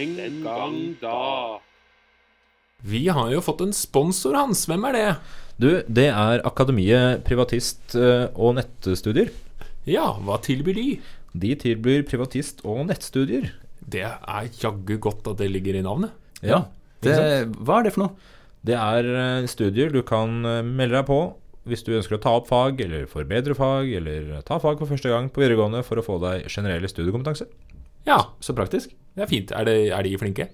Den gang da. Vi har jo fått en sponsor, Hans. Hvem er det? Du, det er Akademiet privatist eh, og nettstudier. Ja, hva tilbyr de? De tilbyr privatist- og nettstudier. Det er jaggu godt at det ligger i navnet. Ja, Det, hva er det for noe? Det er eh, studier du kan eh, melde deg på hvis du ønsker å ta opp fag, eller forbedre fag, eller ta fag for første gang på videregående for å få deg generell studiekompetanse. Ja, Så praktisk. det er fint. Er, det, er de flinke?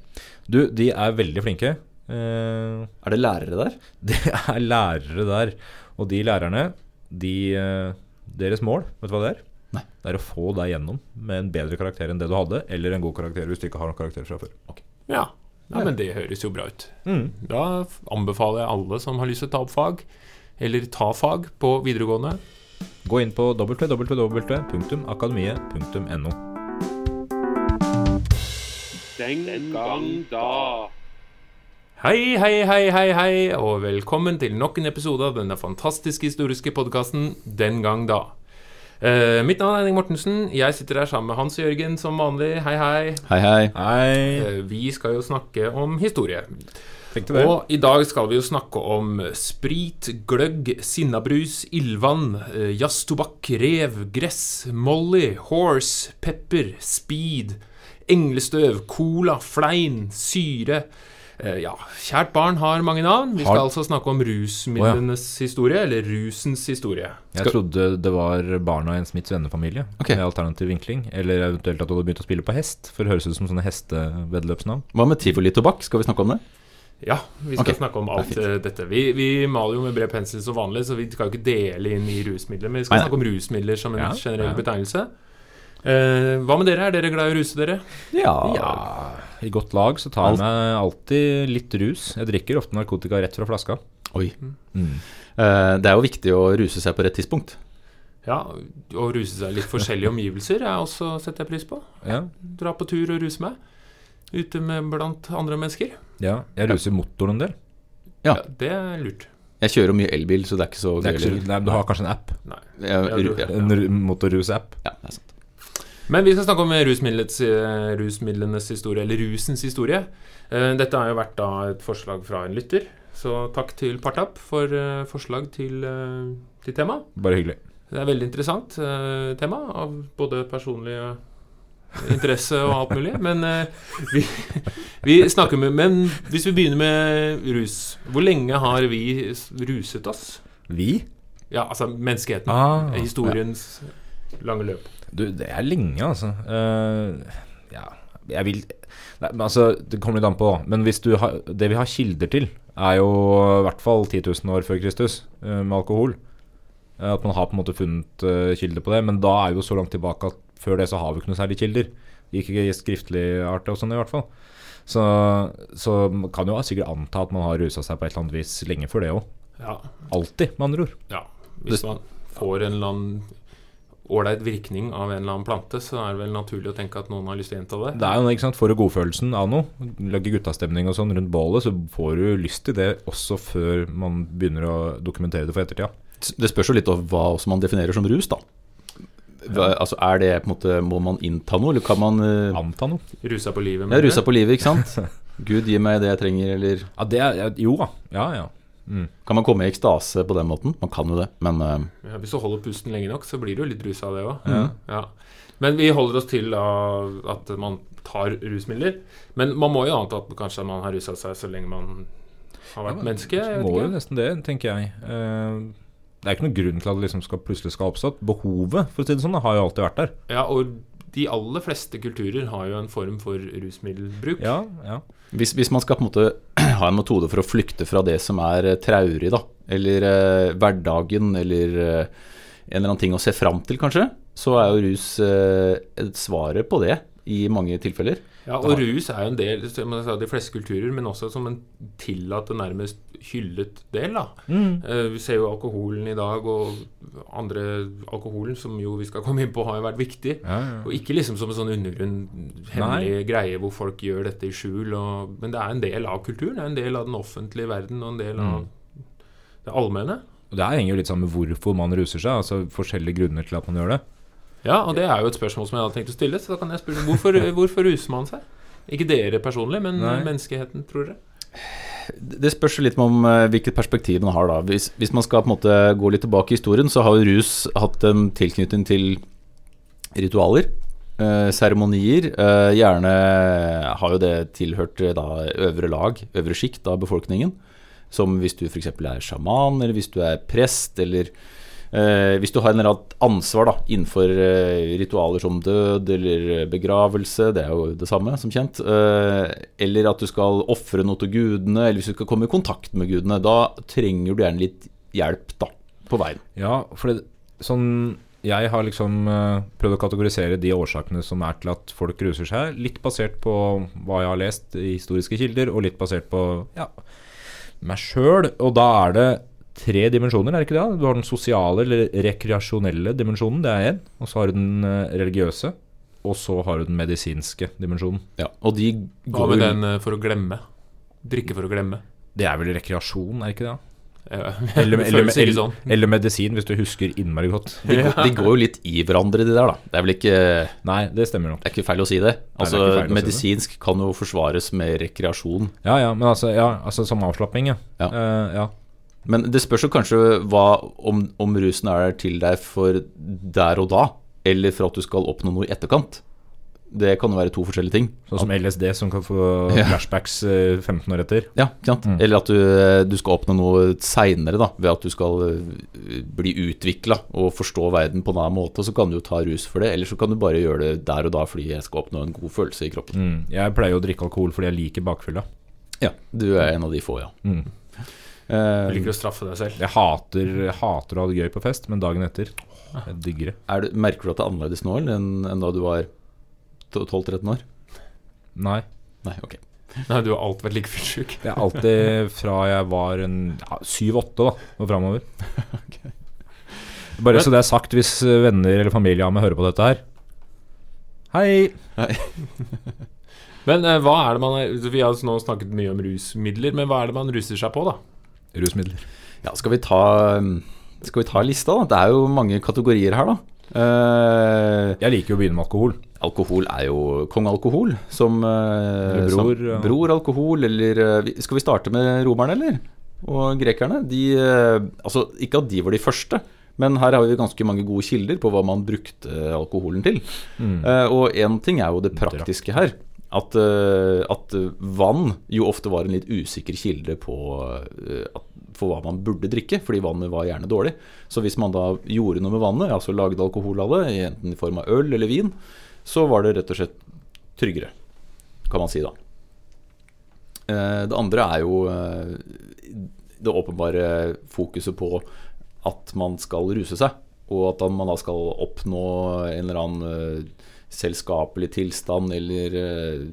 Du, de er veldig flinke. Eh, Er det lærere der? Det er lærere der. Og de lærerne, de, eh, deres mål, vet du hva det er? Nei. Det er å få deg gjennom med en bedre karakter enn det du hadde, eller en god karakter hvis du ikke har noen karakter fra før. Ja. ja, men det høres jo bra ut. Mm. Da anbefaler jeg alle som har lyst til å ta opp fag, eller ta fag på videregående. Gå inn på www.akademiet.no. Den gang da. Hei, hei, hei, hei, hei, og velkommen til nok en episode av denne fantastiske historiske podkasten Den gang da. Eh, mitt navn er Henning Mortensen. Jeg sitter her sammen med Hans Jørgen som vanlig. Hei, hei. Hei, hei. Hei. Eh, vi skal jo snakke om historie. Og i dag skal vi jo snakke om sprit, gløgg, sinnabrus, ildvann, eh, jazztobakk, rev, gress, molly, horse, pepper, speed, englestøv, cola, flein, syre. Eh, ja, kjært barn har mange navn. Vi skal Har- altså snakke om rusmidlenes historie, eller rusens historie. Jeg trodde det var barna i en Smiths vennefamilie okay. med alternativ vinkling. Eller eventuelt at du hadde begynt å spille på hest, for det høres ut som sånne hesteveddeløpsnavn. Hva med tivolitobakk? Skal vi snakke om det? Ja, vi skal okay. snakke om alt det eh, dette. Vi, vi maler jo med bred pensel som vanlig, så vi skal jo ikke dele inn i rusmidler. Men vi skal Nei, nei. snakke om rusmidler som en Ja, generell ja. betegnelse. Eh, hva med dere? Er dere glad i å ruse dere? Ja. Ja, I godt lag så tar jeg meg alltid litt rus. Jeg drikker ofte narkotika rett fra flaska. Oi. Mm. Eh, Det er jo viktig å ruse seg på rett tidspunkt. Ja, Å ruse seg litt forskjellige omgivelser er også setter jeg pris på. Ja. Dra på tur og ruse meg. Ute med blant andre mennesker. ja. Jeg ruser motoren en del. Ja. Det er lurt. Jeg kjører mye elbil, så det er ikke så Det er ikke gøy. du har kanskje en app? Nei. Jeg- Ja, du- ja, En ru- motorrus-app? ja, det er sant. Men vi skal snakke om rusmidlets, eh, rusmidlenes historie, eller rusens historie. Eh, Dette har jo vært da et forslag fra en lytter, så takk til Partap for eh, forslag til, til tema. Bare hyggelig. Det er veldig interessant tema, av både personlig interesse og alt mulig. Men vi, vi snakker med Men hvis vi begynner med rus Hvor lenge har vi ruset oss? Vi? Ja, altså menneskeheten. Ah, Historiens lange løp. Du, det er lenge, altså. Uh, ja, jeg vil Nei, altså, Det kommer litt an på. Men har, det vi har kilder til, er jo i hvert fall 10 000 år før Kristus uh, med alkohol. Uh, At man har på en måte funnet kilder på det. Men da er vi jo så langt tilbake at før det så har vi ikke noe særlig kilder. Ikke skriftlig art og sånn, i hvert fall. Så, så man kan jo sikkert anta at man har rusa seg på et eller annet vis lenge før det òg. Ja, med andre ord. Ja, hvis man får en eller annen ålreit virkning av en eller annen plante, så er det vel naturlig å tenke at noen har lyst til å gjenta det. Det er jo, ikke sant, Får du godfølelsen av noe, lager guttastemning og sånn rundt bålet, så får du lyst til det også før man begynner å dokumentere det for ettertida. Det spørs jo litt av hva også man definerer som rus, da. Hva, altså er det på en måte Må man innta noe, eller kan man uh, Anta noe. Rusa på livet. Ja, mener du? rusa på livet, ikke sant? Gud, gi meg det jeg trenger, eller Ja, det er, jo da. Ja, ja. Mm. Kan man komme i ekstase på den måten? Man kan jo det, men uh, Ja, hvis du holder pusten lenge nok, så blir du litt rusa av det òg. Mm. Ja. Men vi holder oss til uh, at man tar rusmidler. Men man må jo anta at kanskje man har rusa seg så lenge man har vært menneske. Jeg Må jo nesten det, tenker jeg. Uh, det er ikke noen grunn til at det liksom skal, plutselig skal ha oppstått. Behovet for å si det sånn, har jo alltid vært der. Ja, og de aller fleste kulturer har jo en form for rusmiddelbruk. Ja, ja. hvis, hvis man skal på en måte ha en metode for å flykte fra det som er eh, traurig, da, eller eh, hverdagen, eller eh, en eller annen ting å se fram til, kanskje, så er jo rus eh, svaret på det i mange tilfeller. Ja, og rus er jo en del av de fleste kulturer, men også som en tillatt og nærmest hyllet del. da. Eh, vi ser jo alkoholen i dag, og andre alkoholen, som jo vi skal komme inn på, har jo vært viktig. ja, ja. Og ikke liksom som en sånn undergrunn, hemmelig greie hvor folk gjør dette i skjul. Og, men det er en del av kulturen, det er en del av den offentlige verden og en del av det allmenne. Og Det henger jo litt sammen med hvorfor man ruser seg. Altså forskjellige grunner til at man gjør det. Ja, og det er jo et spørsmål som jeg hadde tenkt å stille, så da kan jeg spørre hvorfor, hvorfor ruser man seg? Ikke dere personlig, men Nei. menneskeheten, tror dere? Det spørs litt om eh, hvilket perspektiv man har. da hvis, hvis man skal på en måte gå litt tilbake i historien, så har jo rus hatt en tilknytning til ritualer. eh, Seremonier. eh, gjerne har jo det tilhørt eh, da øvre lag, øvre sjikt av befolkningen. Som hvis du f.eks. er sjaman, eller hvis du er prest, eller eh, hvis du har en eller annet ansvar da, innenfor eh, ritualer som død eller begravelse, det er jo det samme, som kjent. Eh, eller at du skal ofre noe til gudene, eller hvis du skal komme i kontakt med gudene. Da trenger du gjerne litt hjelp da, på veien. Ja, for det, sånn Jeg har liksom eh, prøvd å kategorisere de årsakene som er til at folk ruser seg, litt basert på hva jeg har lest i historiske kilder, og litt basert på ja, meg sjøl. Og da er det tre dimensjoner, er det ikke det? Du har den sosiale eller rekreasjonelle dimensjonen, det er én. Og så har du den eh, religiøse. Og så har du den medisinske dimensjonen. Ja, og de går Hva med den eh, for å glemme? Drikke for å glemme? Det er vel rekreasjon, er det ikke det? Ja, Eller, eller, eller, sånn. eller medisin, hvis du husker innmari godt. de, går, de går jo litt i hverandre, de der, da. Det er vel ikke Nei, det stemmer nok. Det er ikke feil å si det. Altså, det er ikke feil å si det. medisinsk kan jo forsvares med rekreasjon. Ja, ja, men altså, ja, altså som avslapping, ja. Ja. Uh, ja. Men det spørs jo kanskje hva, om, om rusen er til deg for der og da, eller for at du skal oppnå noe i etterkant. Det kan jo være to forskjellige ting. Sånn som LSD, som kan få flashbacks eh, 15 år etter. Ja? Mm. Eller at du, du skal oppnå noe seinere, ved at du skal eh, bli utvikla og forstå verden på en annen måte. Så kan du jo ta rus for det, eller så kan du bare gjøre det der og da fordi jeg skal oppnå en god følelse i kroppen. Mm. Jeg pleier å drikke alkohol fordi jeg liker bakfylla. Ja, du er en av de få, ja. Mm. Eh, Du liker å straffe deg selv. Jeg hater, jeg hater å ha det gøy på fest, men dagen etter Jeg digger det. er du, merker du at det er annerledes nå enn, enn da du var 12-13 år? Nei. Nei, ok. Nei, du har alltid vært like fyllesyk. Det er alltid fra jeg var en ja, 7-8 da, og framover. Bare så det er sagt, hvis venner eller familie av meg hører på dette her Hei! Men eh, hva er det man er, Vi har nå snakket mye om rusmidler, men hva er det man ruser seg på, da? Rusmidler. Ja, skal vi ta Skal vi ta lista, da? Det er jo mange kategorier her, da. Uh, Jeg liker jo å begynne med alkohol. alkohol er jo kong alkohol. Som, uh, bror, som bror alkohol, eller eh, Skal vi starte med romerne, eller? Og grekerne? De Altså, ikke at de var de første. Men her har vi ganske mange gode kilder på hva man brukte alkoholen til. Mm. Uh, og én ting er jo det praktiske her. At, eh, at vann jo ofte var en litt usikker kilde på, eh, for hva man burde drikke, fordi vannet var gjerne dårlig. Så hvis man da gjorde noe med vannet, altså lagde alkohol av det, enten i form av øl eller vin, så var det rett og slett tryggere, kan man si da. Eh, det andre er jo det åpenbare fokuset på at man skal ruse seg, og at man da skal oppnå en eller annen selskapelig tilstand, eller eh,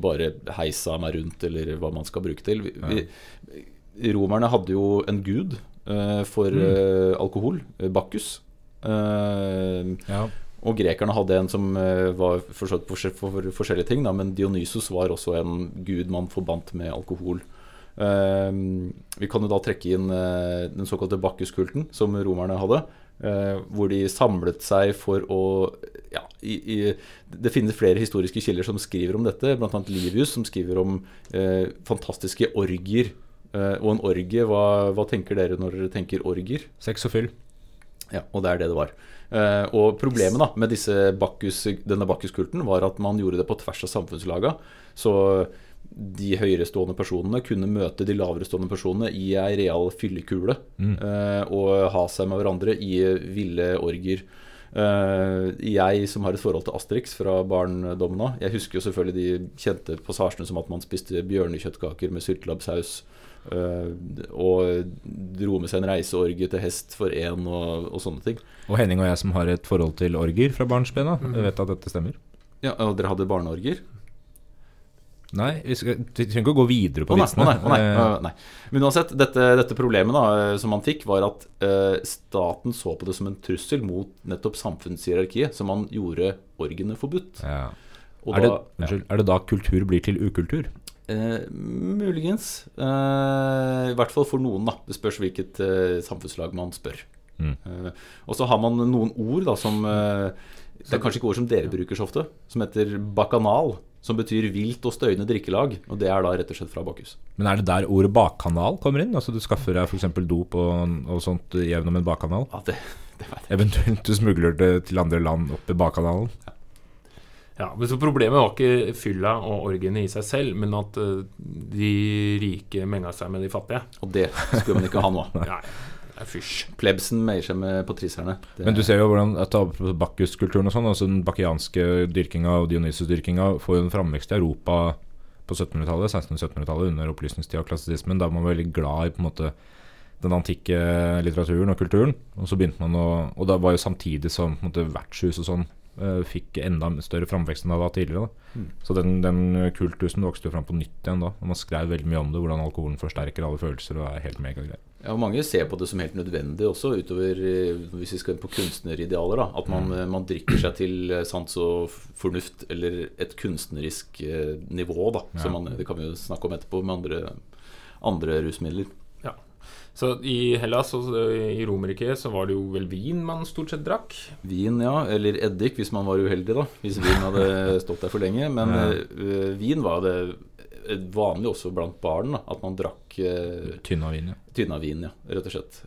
bare heisa meg rundt, eller hva man skal bruke til. Vi, vi, romerne hadde jo en gud uh, for eh, alkohol, Bakkus. Bacchus. Eh, Ja. og grekerne hadde en som var for, forskjellige ting, da, men Dionysos var også en gud man forbandt med alkohol. Vi kan jo da trekke inn den såkalte Bacchus-kulten som romerne hadde. hvor de samlet seg for å ja, i, i, Det finnes flere historiske kilder som skriver om dette, bl.a. Livius, som skriver om eh, fantastiske orgier. Eh, og en orgie, hva, hva tenker dere når dere tenker orgier? Sex og fyll. Ja, og det er det det var. Eh, og problemet da med disse Bacchus, denne Bacchus-kulten var at man gjorde det på tvers av samfunnslaga. Så de høyerestående personene kunne møte de laverestående personene i ei real fyllekule. eh, og ha seg med hverandre i ville orgier. Eh, jeg som har et forhold til Asterix fra barndommen av, jeg husker jo selvfølgelig de kjente passasjene som at man spiste bjørnekjøttkaker med syltelabbsaus. Uh, og dro med seg en reiseorgie til hest for én og, og sånne ting. Og Henning og jeg som har et forhold til orger fra barnsbena, mm. vet at dette stemmer. Ja, Og dere hadde barneorgier? Nei, vi, skal, vi trenger ikke å gå videre på Å vitsene. å nei, oh, nei, nei. Men uansett, dette, dette problemet da, eh, som man fikk, var at eh, staten så på det som en trussel mot nettopp samfunnshierarkiet, som man gjorde orgene forbudt. ja. Er, det, da, unnskyld, er det da kultur blir til ukultur? Eh, muligens. Eh, I hvert fall for noen, da. Det spørs hvilket eh, samfunnslag man spør. Mm. Og så har man noen ord da som Det er kanskje ikke ord som dere bruker så ofte, som heter bakanal. Som betyr vilt og støyende drikkelag. Og det er da rett og slett fra bakhus. Men er det der ordet bakkanal kommer inn? Altså Du skaffer deg f.eks. dop og, og sånt gjennom en bakkanal? Ja, det, det vet jeg. Eventuelt du smugler det til andre land opp i bakkanalen? Ja, men så Problemet var ikke fylla og orgiene i seg selv, men at eh, de rike menga seg med de fattige. Og det skulle man ikke ha nå. Nei, fysj. Plebsen meier seg med patricierne. Men du ser jo hvordan Bakkus-kulturen og sånn, altså den bakianske dyrkinga og Dionysus-dyrkinga får jo en framvekst i Europa på 1700-tallet, 1600-1700-tallet under opplysningstida og klassisismen. Da var man veldig glad i på en måte den antikke litteraturen og kulturen. Og så begynte man å Og da var jo samtidig som på en måte, vertshus og sånn fikk enda større framvekst enn det var tidligere. Mm. Så den, den kultusen vokste jo fram på nytt igjen da. Man skrev veldig mye om det, hvordan alkoholen forsterker alle følelser og er helt megagreier. Ja, og Mange ser på det som helt nødvendig også, utover eh, hvis vi skal inn på kunstneridealer. da, At man, eh, man drikker seg til eh, sans og fornuft, eller et kunstnerisk eh, nivå. da, Ja. som man, Det kan vi jo snakke om etterpå med andre, andre rusmidler. Så i Hellas og eh, i Romerriket så var det jo vel vin man stort sett drakk. Vin, ja, eller eddik hvis man var uheldig, da. Hvis vin hadde stått der for lenge. Men Ja. eh, vin var det eh, vanlig også blant barn, da, at man drakk uh, Tynn av vin, ja. tynna vin, ja, rett og slett.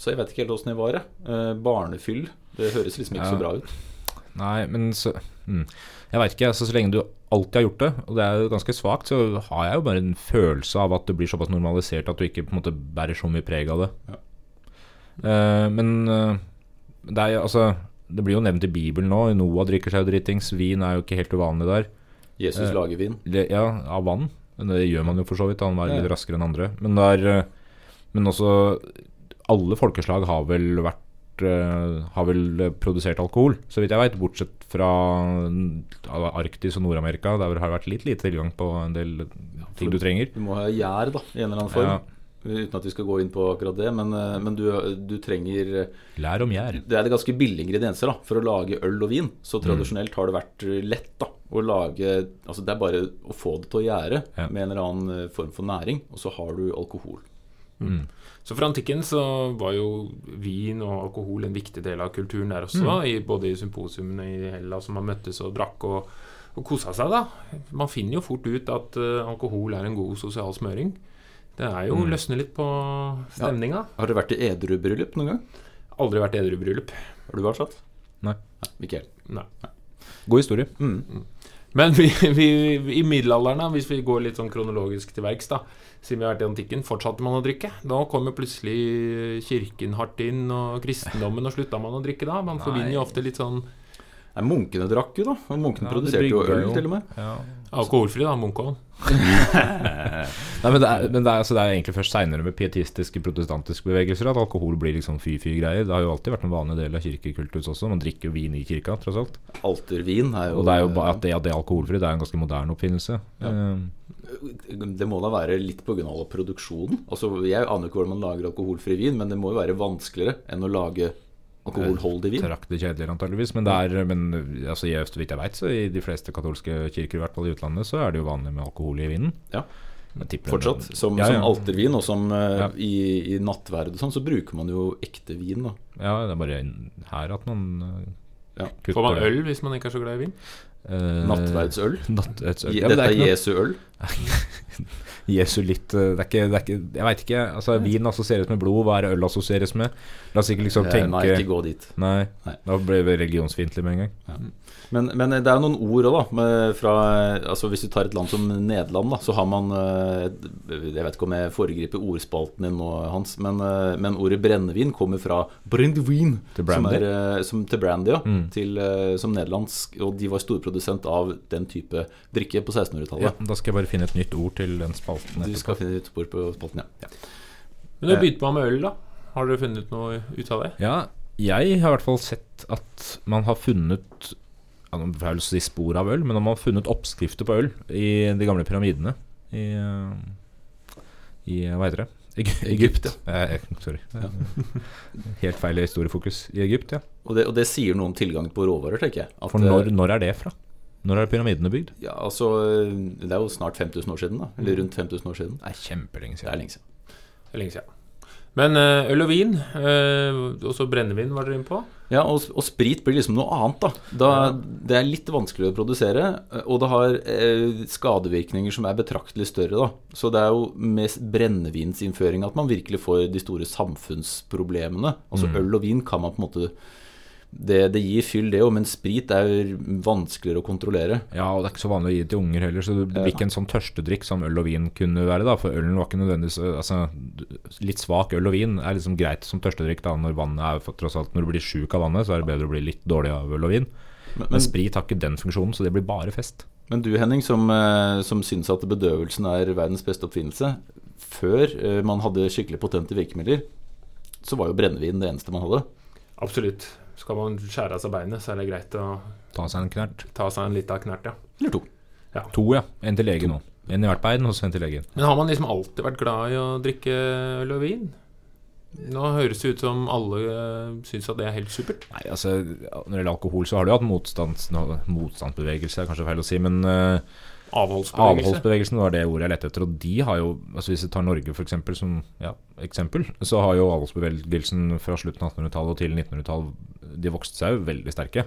Så jeg vet ikke helt åssen det var. Eh, barnefyll, det høres liksom ikke Ja. så bra ut. Nei, men så mm. Jeg veit ikke. Altså, så lenge du alltid har gjort det, og det er jo ganske svakt, så har jeg jo bare en følelse av at det blir såpass normalisert at du ikke på en måte bærer så mye preg av det. Ja. Uh, men uh, det er jo altså Det blir jo nevnt i Bibelen nå. Noah drikker seg jo dritings. Vin er jo ikke helt uvanlig der. Jesus uh, lager vin. Le, Ja, av vann. Men det gjør man jo for så vidt. Han var Ja. litt raskere enn andre. Men, der, men også Alle folkeslag har vel vært Har vel eh, produsert alkohol, så vidt jeg veit. Bortsett fra Arktis og Nord-Amerika, der har det vært litt lite tilgang på en del ting du trenger. Du må ha gjær, da, i en eller annen form. Ja. Uten at vi skal gå inn på akkurat det. Men, eh, men du, du trenger Lær om gjær. Det er det ganske billige ingredienser da, for å lage øl og vin. Så Mm. tradisjonelt har det vært eh, lett da, å lage Altså Det er bare å få det til å gjære Ja. med en eller annen eh, form for næring, og så har du alkohol. Mm. Så fra antikken så var jo vin og alkohol en viktig del av kulturen der også. I, både i symposiumene i Hellas som man møttes og drakk og, og kosa seg. da Man finner jo fort ut at uh, alkohol er en god sosial smøring. Det er jo Mm. løsner litt på stemninga. Har du vært i edrubryllup noen gang? Aldri vært i edrubryllup. Har du vært satt? Nei. Mikael. Nei. God historie. Mm. Men vi, vi, i middelalderen, da, hvis vi går litt sånn kronologisk til verks, da, siden vi har vært i antikken, fortsatte man å drikke. Da kom jo plutselig kirken hardt inn, og kristendommen, og slutta man å drikke da. Man forbinder jo ofte litt sånn Nei, munkene drakk jo, da. Og munkene Ja, produserte jo øl, jo. til og med. Ja. alkoholfri, da, Munkholm. Nei, men det er, men det er, altså, det er egentlig først seinere med pietistiske protestantiske bevegelser at alkohol blir liksom fy-fy-greier. Det har jo alltid vært en vanlig del av kirkekultus også. Man drikker jo vin i kirka, tross alt. Altervin er jo Og det er jo bare at det, at det er alkoholfri, det er en ganske moderne oppfinnelse. Ja. Det må da være litt pga. produksjonen. Altså, Jeg aner ikke hvordan man lager alkoholfri vin, men det må jo være vanskeligere enn å lage alkoholholdig vin. Trakter kjedelig, antageligvis. Men, det er, men altså, jeg, så vidt jeg vet, så i de fleste katolske kirker, i hvert fall i utlandet, så er det jo vanlig med alkohol i vinen. Ja. Fortsatt. Som, Ja, ja. som altervin, og som eh, Ja. i, i nattverd og sånn, så bruker man jo ekte vin, da. Ja, det er bare her at man uh, Ja. kutter Får man øl hvis man ikke er så glad i vin? Eh, Nattverdsøl. Nattverdsøl. Ja, Dette det er er Jesu øl. Jesu litt eh, det er, ikke, det er ikke Jeg veit ikke. Altså, Vin assosieres med blod. Hva er det øl assosieres med? La oss ikke liksom Eh, tenke Nei, ikke gå dit. Nei, Nei. da ble vi religionsfiendtlige med en gang. Men, men det er jo noen ord òg, da. Fra, altså hvis du tar et land som Nederland, da, så har man eh, Jeg vet ikke om jeg foregriper ordspalten din nå, Hans, men, eh, men ordet brennevin kommer fra brandevin. Til Som, brandy? er, eh, som, til brandy, ja. Mm. Til, som nederlandsk. Og de var storprodusent av den type drikke på 1600-tallet. Ja, da skal jeg bare finne et nytt ord til den spalten. Du skal finne et nytt ord på spalten, ja. ja. Men du begynte man med øl, da. Har dere funnet noe ut av det? Ja, jeg har i hvert fall sett at man har funnet ja, Nå får jeg si spor av øl, men man har funnet oppskrifter på øl i de gamle pyramidene i, eh, i Hva heter det? Egypt. Egypt, Eh, sorry. Helt feil historiefokus. I Egypt, ja. Og, det, og det sier noe om tilgang på råvarer, tenker jeg. At, For når, eh, når er det fra? Når er pyramidene bygd? ja, altså, det er jo snart 5000 år siden, da. Eller rundt 5000 år siden. Det er kjempelenge Det er lenge siden. Det er lenge siden. Men eh, øl og vin, og så brennevin var dere inne på. Ja, og, og sprit blir liksom noe annet, da. da Det er litt vanskeligere å produsere, og det har eh, skadevirkninger som er betraktelig større, da. Så det er jo med brennevinsinnføring at man virkelig får de store samfunnsproblemene. Altså øl og vin kan man på en måte det, det gir fyll, det òg, men sprit er jo vanskeligere å kontrollere. Ja, og det er ikke så vanlig å gi det til unger heller, så det blir ikke en sånn tørstedrikk som øl og vin kunne være. da, For ølen var ikke nødvendigvis altså, Litt svak øl og vin er liksom greit som tørstedrikk da, når vannet er for, tross alt, når du blir sjuk av vannet, så er det bedre å bli litt dårlig av øl og vin. Men, Men men, sprit har ikke den funksjonen, så det blir bare fest. men du Henning, som, som syns at bedøvelsen er verdens beste oppfinnelse. Før man hadde skikkelig potente virkemidler, så var jo brennevin det eneste man hadde. Absolutt. Skal man skjære av seg beinet, så er det greit å Ta seg en knert. ta seg en liten knert, ja. Eller to. To, ja. En til legen nå. En i hvert bein, og så en til legen. Men har man liksom alltid vært glad i å drikke øl og vin? Nå høres det ut som alle uh, syns at det er helt supert. Nei, altså, Når det gjelder alkohol, så har du hatt motstands, motstandsbevegelse, er kanskje feil å si, men eh, Avholdsbevegelse. avholdsbevegelsen var det ordet jeg lette etter. Og de har jo, altså hvis vi tar Norge for eksempel, som ja, eksempel, så har jo avholdsbevegelsen fra slutten av 1800-tallet og til 1900-tallet De vokste seg jo veldig sterke.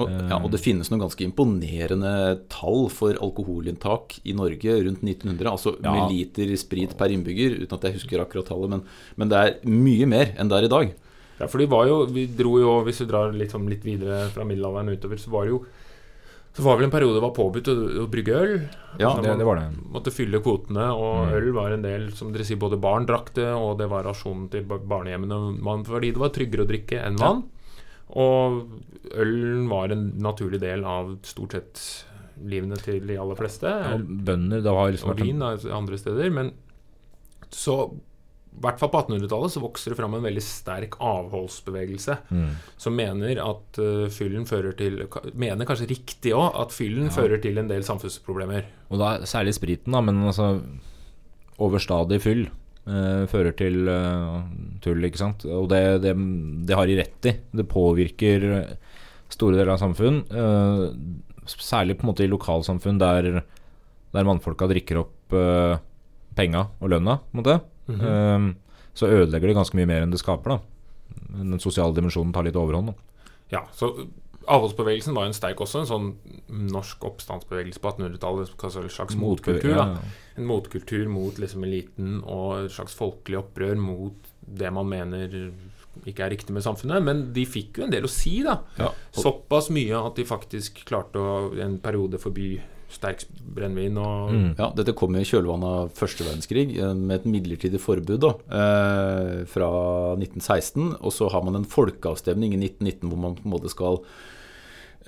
Og, ja, og det finnes noen ganske imponerende tall for alkoholinntak i Norge rundt 1900. Altså Ja. med liter sprit per innbygger, uten at jeg husker akkurat tallet. Men, men det er mye mer enn det er i dag. Ja, for de var jo, vi dro jo, Hvis vi drar litt, sånn litt videre fra middelalderen utover, så var det jo så var det vel en periode det var påbudt å, å brygge øl. Ja, Altså, Det, det var det. måtte fylle kvotene, og Mm. øl var en del Som dere sier, både barn drakk det, og det var rasjonen til ba- barnehjemmene man, fordi det var tryggere å drikke enn Ja. vann. Og ølen var en naturlig del av stort sett livene til de aller fleste. Ja, bønder, det har liksom og vært vin andre steder. Men så i hvert fall på 1800-tallet så vokser det fram en veldig sterk avholdsbevegelse Mm. som mener at uh, fyllen fører til Mener kanskje riktig òg at fyllen Ja. fører til en del samfunnsproblemer. Og da særlig spriten, da, men altså overstadig fyll uh, fører til uh, tull, ikke sant. Og det, det, det har de rett i. Det påvirker store deler av samfunn. særlig på en måte i lokalsamfunn der, der mannfolka drikker opp penga og lønna, på en måte. Mhm. Eh, så ødelegger det ganske mye mer enn det skaper, da. Den sosiale dimensjonen tar litt overhånd. Da. Ja, så Avholdsbevegelsen var jo en sterk også, en sånn norsk oppstandsbevegelse på 1800-tallet. Altså en slags motkultur. Da En motkultur mot liksom eliten og et slags folkelig opprør mot det man mener ikke er riktig med samfunnet. Men de fikk jo en del å si, da. Ja, Såpass mye at de faktisk klarte å en periode forby sterk brennevin og Mm. ja, dette kom i kjølvannet av første verdenskrig eh, med et midlertidig forbud da, eh, fra 1916. Og så har man en folkeavstemning i 1919 hvor man på en måte skal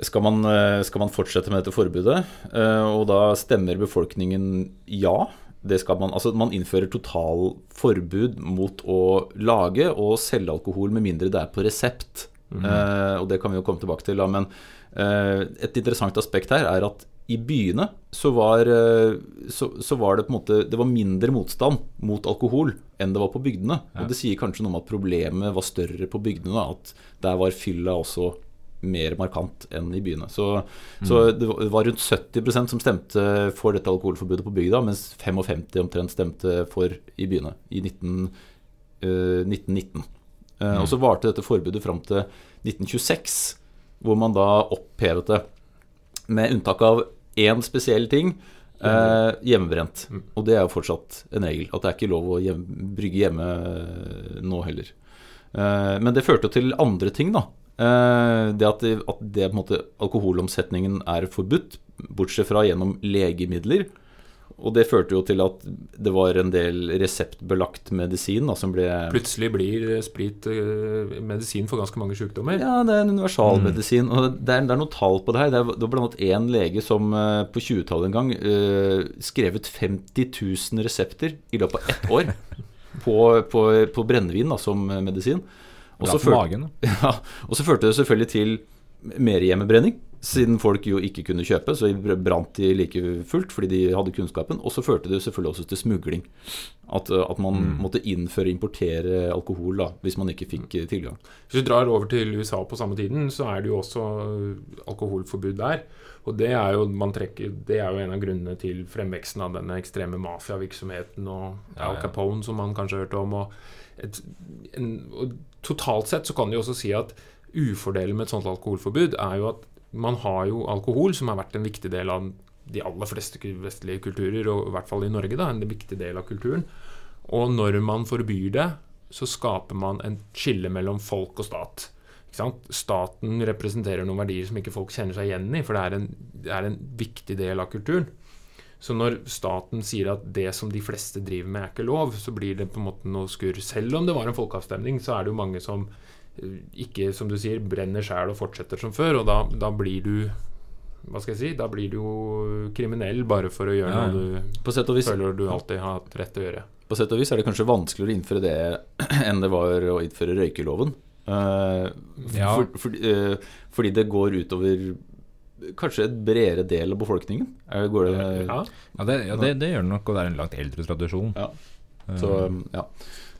skal man, eh, skal man fortsette med dette forbudet? Eh, Og da stemmer befolkningen ja. Det skal man, altså man innfører totalforbud mot å lage og selge alkohol med mindre det er på resept. Eh, og det kan vi jo komme tilbake til. Da. Men et interessant aspekt her er at i byene så var, eh, så, så var det på en måte Det var mindre motstand mot alkohol enn det var på bygdene. Og det sier kanskje noe om at problemet var større på bygdene. At der var fylla også mer markant enn i byene. Så, så det var- rundt 70% som stemte for dette alkoholforbudet på bygda, mens 55 omtrent stemte for i byene i 19, uh, 1919. Eh, Og så varte dette forbudet fram til 1926, hvor man da opphevet det. Med unntak av én spesiell ting. Eh, hjemmebrent. Og det er jo fortsatt en regel. At det er ikke lov å hjem, brygge hjemme eh, nå heller. Eh, men det førte til andre ting, da. Eh, det at, det, at det måte alkoholomsetningen er forbudt, bortsett fra gjennom legemidler. Og det førte jo til at det var en del reseptbelagt medisin da, som ble Plutselig blir sprit eh, medisin for ganske mange sykdommer. Ja, det er en universalmedisin. Og det er, det er noen tall på det her. Det er- det var blant annet én lege som eh, på 20-tallet en gang eh, skrev ut 50 000 resepter i løpet av ett år på, på, på brennevin da, som eh, medisin. Og så førte- ja, førte det selvfølgelig til mer hjemmebrenning, siden folk jo ikke kunne kjøpe, så brant de like fullt fordi de hadde kunnskapen. Og så førte det selvfølgelig også til smugling. At, uh, at man måtte innføre, importere alkohol da, hvis man ikke fikk uh, tilgang. Hvis du drar over til USA på samme tiden, så er det jo også alkoholforbud der. Og det er jo, man trekker, det er jo en av grunnene til fremveksten av denne ekstreme mafiavirksomheten og Al. Capone, som man kanskje har hørt om. og et, en, og Totalt sett så kan du også si at ufordelen med et sånt alkoholforbud er jo at man har jo alkohol, som har vært en viktig del av de aller fleste vestlige kulturer, og i hvert fall i Norge, da, en viktig del av kulturen. Og når man forbyr det, så skaper man en skille mellom folk og stat. Staten representerer noen verdier som ikke folk kjenner seg igjen i, for det er en, det er en viktig del av kulturen. Så når staten sier at det som de fleste driver med, er ikke lov, så blir det på en måte noe skurr. Selv om det var en folkeavstemning, så er det jo mange som ikke, som du sier, brenner sjæl og fortsetter som før. Og da, da, blir du Hva skal jeg si? Da blir du jo kriminell bare for å gjøre ja, ja. noe du vis, føler du alltid har hatt rett til å gjøre. På sett og vis er det kanskje vanskeligere å innføre det enn det var å innføre røykeloven. Uh, ja. for, for, uh, fordi det går utover kanskje et bredere del av befolkningen. Går det, ja, ja, det, ja det, det, gjør det nok, og det er en langt eldre tradisjon. Ja. Så, um, ja.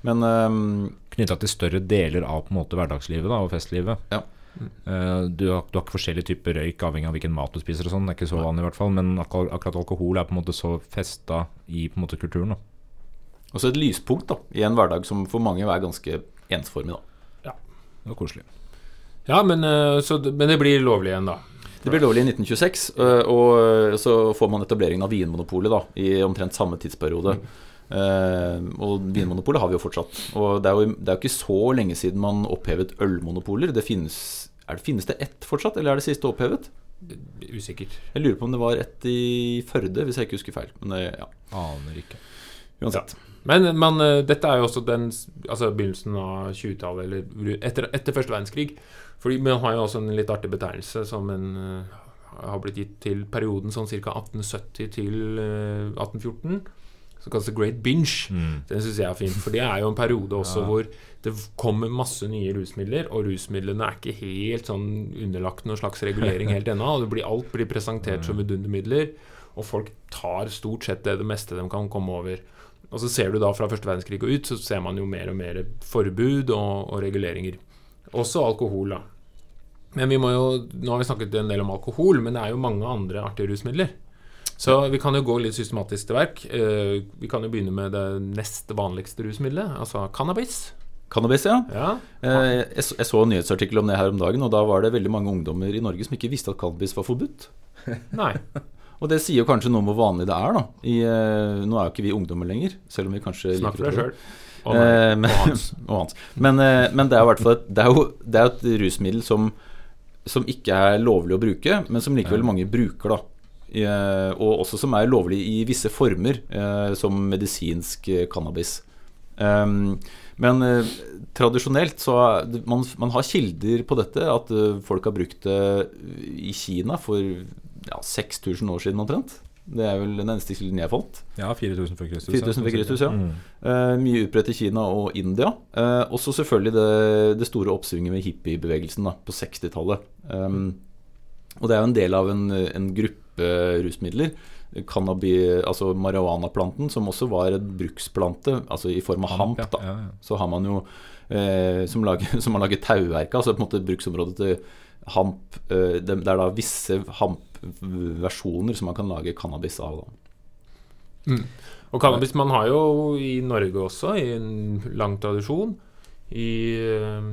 Men um, Knytta til større deler av på en måte hverdagslivet da, og festlivet. Ja. Uh, du, har, du, har, ikke forskjellige typer røyk avhengig av hvilken mat du spiser. og sånn, Det er ikke så vanlig i hvert fall, Men akkurat, akkurat alkohol er på en måte så festa i på en måte kulturen. da Og så et lyspunkt da, i en hverdag som for mange er ganske ensformig. da Ja, det var koselig. Ja, men, uh, så, men det blir lovlig igjen, da. Det ble lovlig i 1926, øh, og så får man etableringen av Vinmonopolet da, i omtrent samme tidsperiode. Mm. Uh, og Vinmonopolet har vi jo fortsatt. Og det er jo, det er jo ikke så lenge siden man opphevet ølmonopoler. Det finnes, det, finnes det ett fortsatt, eller er det siste opphevet? Usikkert. Jeg lurer på om det var ett i Førde, hvis jeg ikke husker feil. Men det, ja. Aner ikke. Uansett. Ja. Men, men, dette er jo også den, altså begynnelsen av 20-tallet, eller etter, etter første verdenskrig. Fordi Man har jo også en litt artig betegnelse som en, uh, har blitt gitt til perioden sånn ca. 1870 til uh, 1814. Som kalles The Great Binge. Mm. Den syns jeg er fin. For det er jo en periode også ja. hvor det kommer masse nye rusmidler, og rusmidlene er ikke helt sånn underlagt noen slags regulering helt ennå. Og blir, alt blir presentert som vidundermidler, og folk tar stort sett det, det meste de kan komme over. Og så ser du da fra første verdenskrig og ut, så ser man jo mer og mer forbud og, og reguleringer. Også alkohol, da. Men vi må jo, nå har vi snakket en del om alkohol, men det er jo mange andre artige rusmidler. Så vi kan jo gå litt systematisk til verk. Eh, vi kan jo begynne med det nest vanligste rusmiddelet, altså cannabis. Cannabis, ja. ja. Eh, jeg, så en nyhetsartikkel om det her om dagen, og da var det veldig mange ungdommer i Norge som ikke visste at cannabis var forbudt. Nei. og det sier jo kanskje noe om hvor vanlig det er, da. I, eh, nå er jo ikke vi ungdommer lenger, selv om vi kanskje Snakk for deg sjøl. Og, og, hans. og hans. Men, men, det er jo hvert fall et, det er jo det er et rusmiddel som som ikke er lovlig å bruke, men som likevel mange bruker. da Og også som er lovlig i visse former, eh, som medisinsk eh, cannabis. Um, men tradisjonelt så man, man har kilder på dette, at folk har brukt det i Kina for ja, 6000 år siden omtrent. Det er vel den eneste kilden jeg fant. Ja, 4000 før Kristus. 4000 før Kristus, ja. Mm. Uh, mye utbredt i Kina og India. Uh, også selvfølgelig det, det, store oppsvinget med hippiebevegelsen da, på 60-tallet. Um, og det er jo en del av en, en gruppe rusmidler. Cannabi, altså marihuanaplanten, som også var en bruksplante, altså i form av hamp. da. Ja, ja. Så har man jo eh, som, lager, som har laget tauverket, altså på en måte bruksområdet til hamp. Eh, det, det, er da visse hamp versjoner som man kan lage cannabis av. Mm. Og cannabis man har jo i Norge også, i en lang tradisjon. I eh,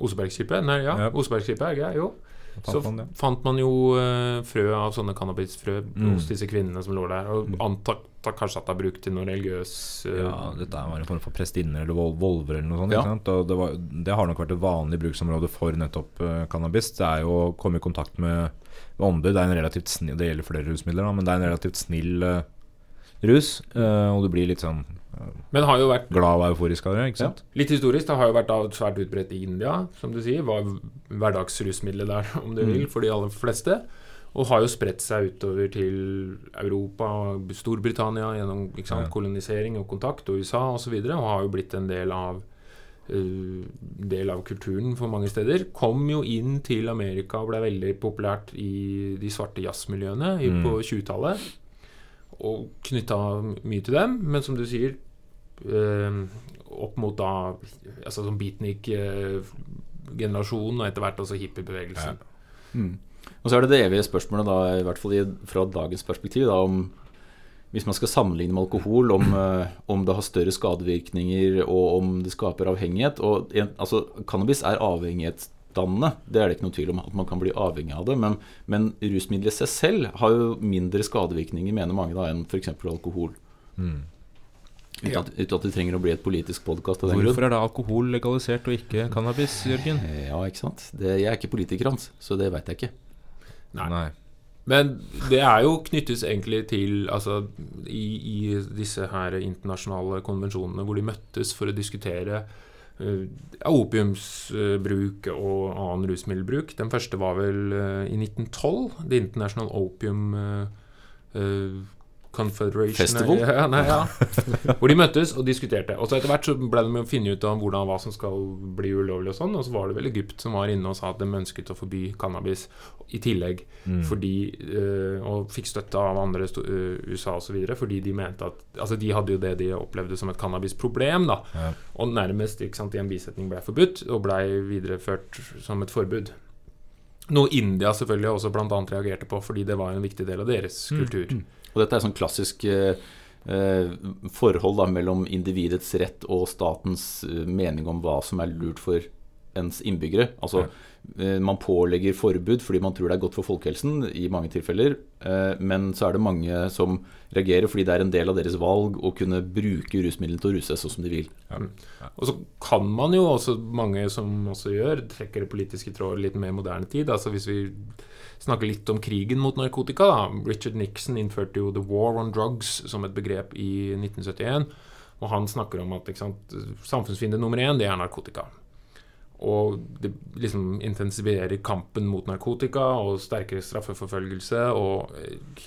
Osebergskipet. Nei, ja, ja. Osebergskipet er jo. Så man, ja. fant man jo uh, frø av sånne cannabisfrø mm. hos disse kvinnene som lå der. Og mm. antatt kanskje at det er brukt til noe religiøs uh, Ja, dette var en form for prestinner eller vol volver eller noe sånt. Ja. Og det, var, det, har nok vært et vanlig bruksområde for nettopp uh, cannabis. Det er jo å komme i kontakt med er en relativt snill Det gjelder flere rusmidler, da, men det er en relativt snill uh, rus. Uh, og du blir litt sånn uh, Men har jo vært glad og euforisk av det. ikke sant? Ja. Litt historisk. Det har jo vært svært utbredt i India, som du sier. Var hverdagsrusmiddelet der, om du mm. vil, for de aller fleste. Og har jo spredt seg utover til Europa, Storbritannia gjennom sant, kolonisering og kontakt, og USA osv. Og, så og har jo blitt en del av uh, del av kulturen for mange steder. Kom jo inn til Amerika og ble veldig populært i de svarte jazzmiljøene mm. på 20-tallet. Og knytta mye til dem. Men som du sier, eh, opp mot da altså som beatnik-generasjonen, og etter hvert også hippiebevegelsen. Ja. Mm. Og så er det det evige spørsmålet, da, i hvert fall fra dagens perspektiv, da, om hvis man skal sammenligne med alkohol, om, eh, om det har større skadevirkninger og om det skaper avhengighet og altså, Cannabis er avhengighetsdannende, det er det ikke noe tvil om. At man kan bli avhengig av det. Men, men rusmiddelet i seg selv har jo mindre skadevirkninger, mener mange, da, enn f.eks. alkohol. Mm. Uten at, uten at det trenger å bli et politisk podkast. Hvorfor er da alkohol legalisert og ikke cannabis, Jørgen? Ja, ikke sant. Det, jeg er ikke politiker hans, så det veit jeg ikke. Nei. Men det er jo knyttes egentlig til altså, i, i disse her internasjonale konvensjonene hvor de møttes for å diskutere opiumsbruk og annen rusmiddelbruk. Den første var vel eh, i 1912. The International Opium eh, eh, Confederation Festival? Ja, nei, ja. Hvor de møttes og diskuterte. Og så Etter hvert så ble de jo finne ut av hvordan hva som skal bli ulovlig. Og sånn Og så var det vel Egypt som var inne og sa at de ønsket å forby cannabis i tillegg. Mm. Fordi, eh, og fikk støtte av andre eh, USA osv. Fordi de mente at Altså de hadde jo det de opplevde som et cannabisproblem. da Ja. Og nærmest ikke sant, i en bisetning ble forbudt, og ble videreført som et forbud. Noe India selvfølgelig også annet reagerte på, fordi det var en viktig del av deres Mm. kultur. Og dette er sånn klassisk eh, eh, forhold da, mellom individets rett og statens eh, mening om hva som er lurt for ens innbyggere. Altså, eh, Man pålegger forbud fordi man tror det er godt for folkehelsen, i mange tilfeller. Eh, men så er det mange som reagerer fordi det er en del av deres valg å kunne bruke rusmidlene til å ruse seg sånn som de vil. Og så kan man jo også, mange som også gjør, trekker det politiske trådet litt mer moderne tid. Altså Hvis vi snakker litt om krigen mot narkotika da. Richard Nixon innførte jo 'the war on drugs' som et begrep i 1971. Og han snakker om at sant, samfunnsfiende nummer én, det er narkotika. Og det liksom intensiverer kampen mot narkotika og sterkere straffeforfølgelse og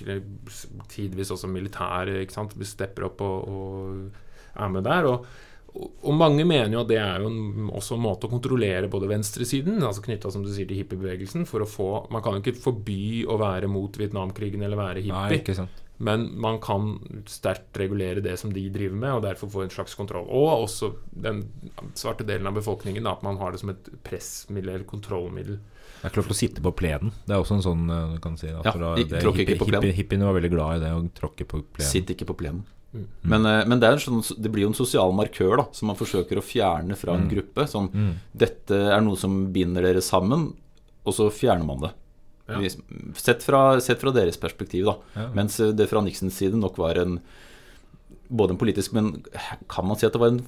eh, tidvis også militære ikke sant, stepper opp og, og er med der. Og, og, mange mener jo at det er jo en, også en måte å kontrollere både venstresiden, altså knytta som du sier til hippiebevegelsen, for å få Man kan jo ikke forby å være mot Vietnamkrigen eller være Nei, hippie. ikke sant. Men man kan sterkt regulere det som de driver med, og derfor få en slags kontroll. Og også den svarte delen av befolkningen, da, at man har det som et pressmiddel eller kontrollmiddel. Det er ikke lov til å sitte på plenen. Det er også en sånn eh, du kan si. at Ja, det, hippie, hippie, hippiene var veldig glad i det, å tråkke på plenen. Sitt ikke på plenen. Mm. Men, eh, men det, sånn, det blir jo en sosial markør da som man forsøker å fjerne fra en Mm. gruppe. Sånn, Mm. Dette er noe som binder dere sammen, og så fjerner man det. Ja. Sett, fra, sett fra deres perspektiv, da. Ja. Mens eh, det fra Nixons side nok var en Både en politisk, men kan man si at det var en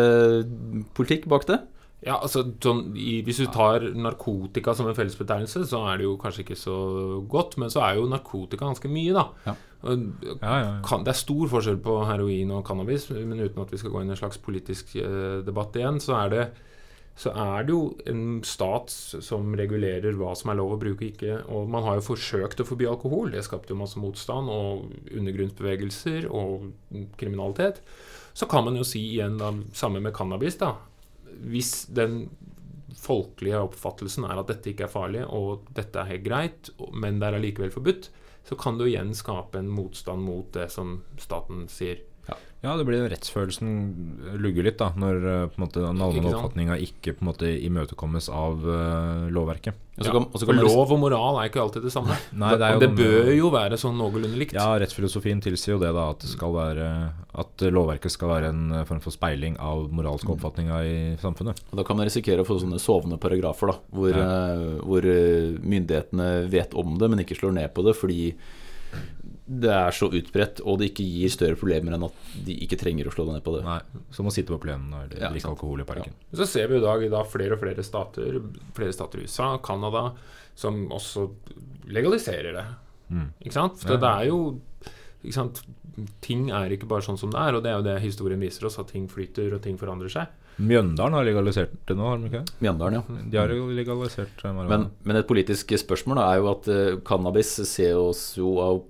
folkehelsepolitikk bak det? Ja, altså sånn, i, Hvis du tar narkotika som en fellesbetegnelse, så er det jo kanskje ikke så godt. Men så er jo narkotika ganske mye, da. Ja. Kan, det er stor forskjell på heroin og cannabis, men uten at vi skal gå inn i en slags politisk eh, debatt igjen, så er det så er det jo en stat som regulerer hva som er lov å bruke og ikke. Og man har jo forsøkt å forby alkohol. Det skapte jo masse motstand og undergrunnsbevegelser og kriminalitet. Så kan man jo si igjen da, samme med cannabis, da. Hvis den folkelige oppfattelsen er at dette ikke er farlig, og dette er helt greit, men det er allikevel forbudt, så kan du igjen skape en motstand mot det som staten sier. Ja, det blir rettsfølelsen lugger litt, da, når eh, på en måte, den allmenne oppfatninga ikke på en måte imøtekommes av uh, lovverket. Ja, kan, kan man liksom- lov og moral er ikke alltid det samme. Nei, det er jo det bør jo være sånn noenlunde likt. Ja, rettsfilosofien tilsier jo det, da, at det skal være At lovverket skal være en eh, form for speiling av moralske oppfatninger i samfunnet. Og Da kan man risikere å få sånne sovende paragrafer, da, hvor, Ja. hvor myndighetene vet om det, men ikke slår ned på det fordi det er så utbredt, og det ikke gir større problemer enn at de ikke trenger å slå deg ned på det. Nei, Som å sitte på plenen og Ja, drikke alkohol i parken. Så ser vi i dag da flere og flere stater, flere stater i USA, Canada, som også legaliserer det. Mm. Ikke sant? For Ja. det er jo ikke sant? Ting er ikke bare sånn som det er, og det er jo det historien viser oss, at ting flyter og ting forandrer seg. Mjøndalen har legalisert det nå, har de ikke? Mjøndalen, ja. De har jo legalisert. Men, men et politisk spørsmål da, er jo at uh, cannabis ses jo av,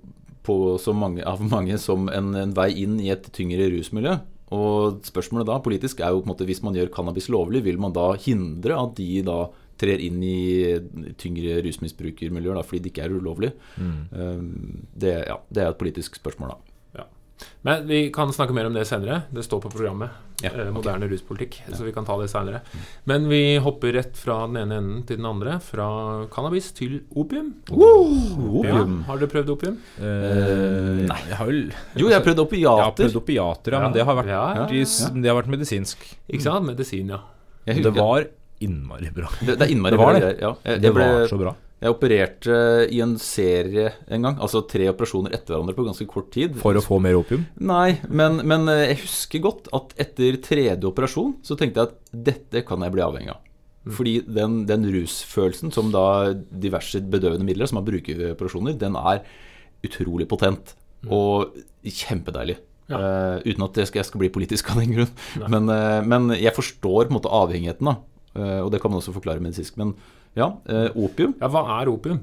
på så mange, av mange som en, en vei inn i et tyngre rusmiljø. Og spørsmålet da politisk er jo på en måte hvis man gjør cannabis lovlig, vil man da hindre at de da trer inn i tyngre rusmisbrukermiljøer da, fordi det ikke er ulovlig? Mm. Eh, Det, ja, det er et politisk spørsmål, da. Men vi kan snakke mer om det senere. Det står på programmet. Ja, eh, moderne ruspolitikk. Så vi kan ta det senere. Men vi hopper rett fra den ene enden til den andre. Fra cannabis til opium. Ja. Opium. Har dere prøvd opium? Uh, nei, jeg har Jo, jeg har prøvd opiater. Jeg har prøvd opiater, ja, Ja. men det har vært, Ja, ja, i Det har vært medisinsk. Ikke sant? Medisin, ja. Det var innmari bra. det, det er innmari Det var bra det. Ja. Jeg, Det jeg, ble, var så bra. Jeg opererte i en serie en gang. Altså tre operasjoner etter hverandre på ganske kort tid. For å få mer opium. Nei, men, men eh, jeg husker godt at etter tredje operasjon så tenkte jeg at dette kan jeg bli avhengig av. Fordi den, den rusfølelsen som da diverse bedøvende midler som man bruker ved operasjoner, den er utrolig potent og kjempedeilig. Eh, uten at jeg skal, jeg skal bli politisk av den grunn. Men, uh, men jeg forstår på en måte avhengigheten, da. Uh, og det kan man også forklare medisinsk. Men ja, eh, opium Ja, hva er opium?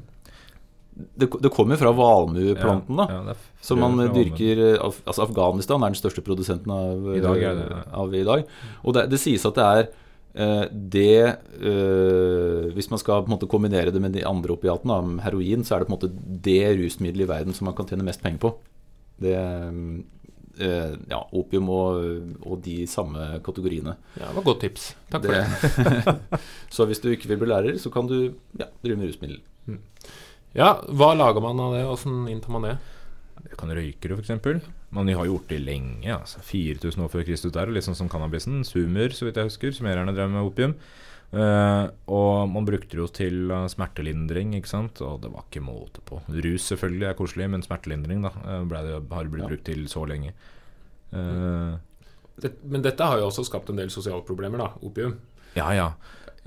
Det, det kommer fra valmueplanten, da. Ja, er Som man dyrker eh, Af- Altså Afghanistan er den største produsenten av I dag det, ja. av i dag. Og det, det sies at det er eh, det eh, Hvis man skal på en måte kombinere det med de andre opiatene, heroin, så er det på en måte det rusmiddelet i verden som man kan tjene mest penger på. Det eh, Ja, opium og, og de samme kategoriene. Ja, det var godt tips. Takk for Det, det. så hvis du ikke vil bli lærer, så kan du ja, drive med rusmiddel. Ja, hva lager man av det? Åssen inntar man det? Du kan røyke det, f.eks. Man har gjort det lenge. Altså 4000 år før Kristus der, litt sånn som cannabisen. Sumer, så vidt jeg husker. Sumererne drev med opium. Eh, og man brukte det jo til eh, smertelindring, ikke sant. Og det var ikke måte på. Rus selvfølgelig er koselig, men smertelindring da eh, ble det, har blitt Ja. brukt til så lenge. Uh, det? Men dette har jo også skapt en del sosiale problemer, da. Opium. ja, ja.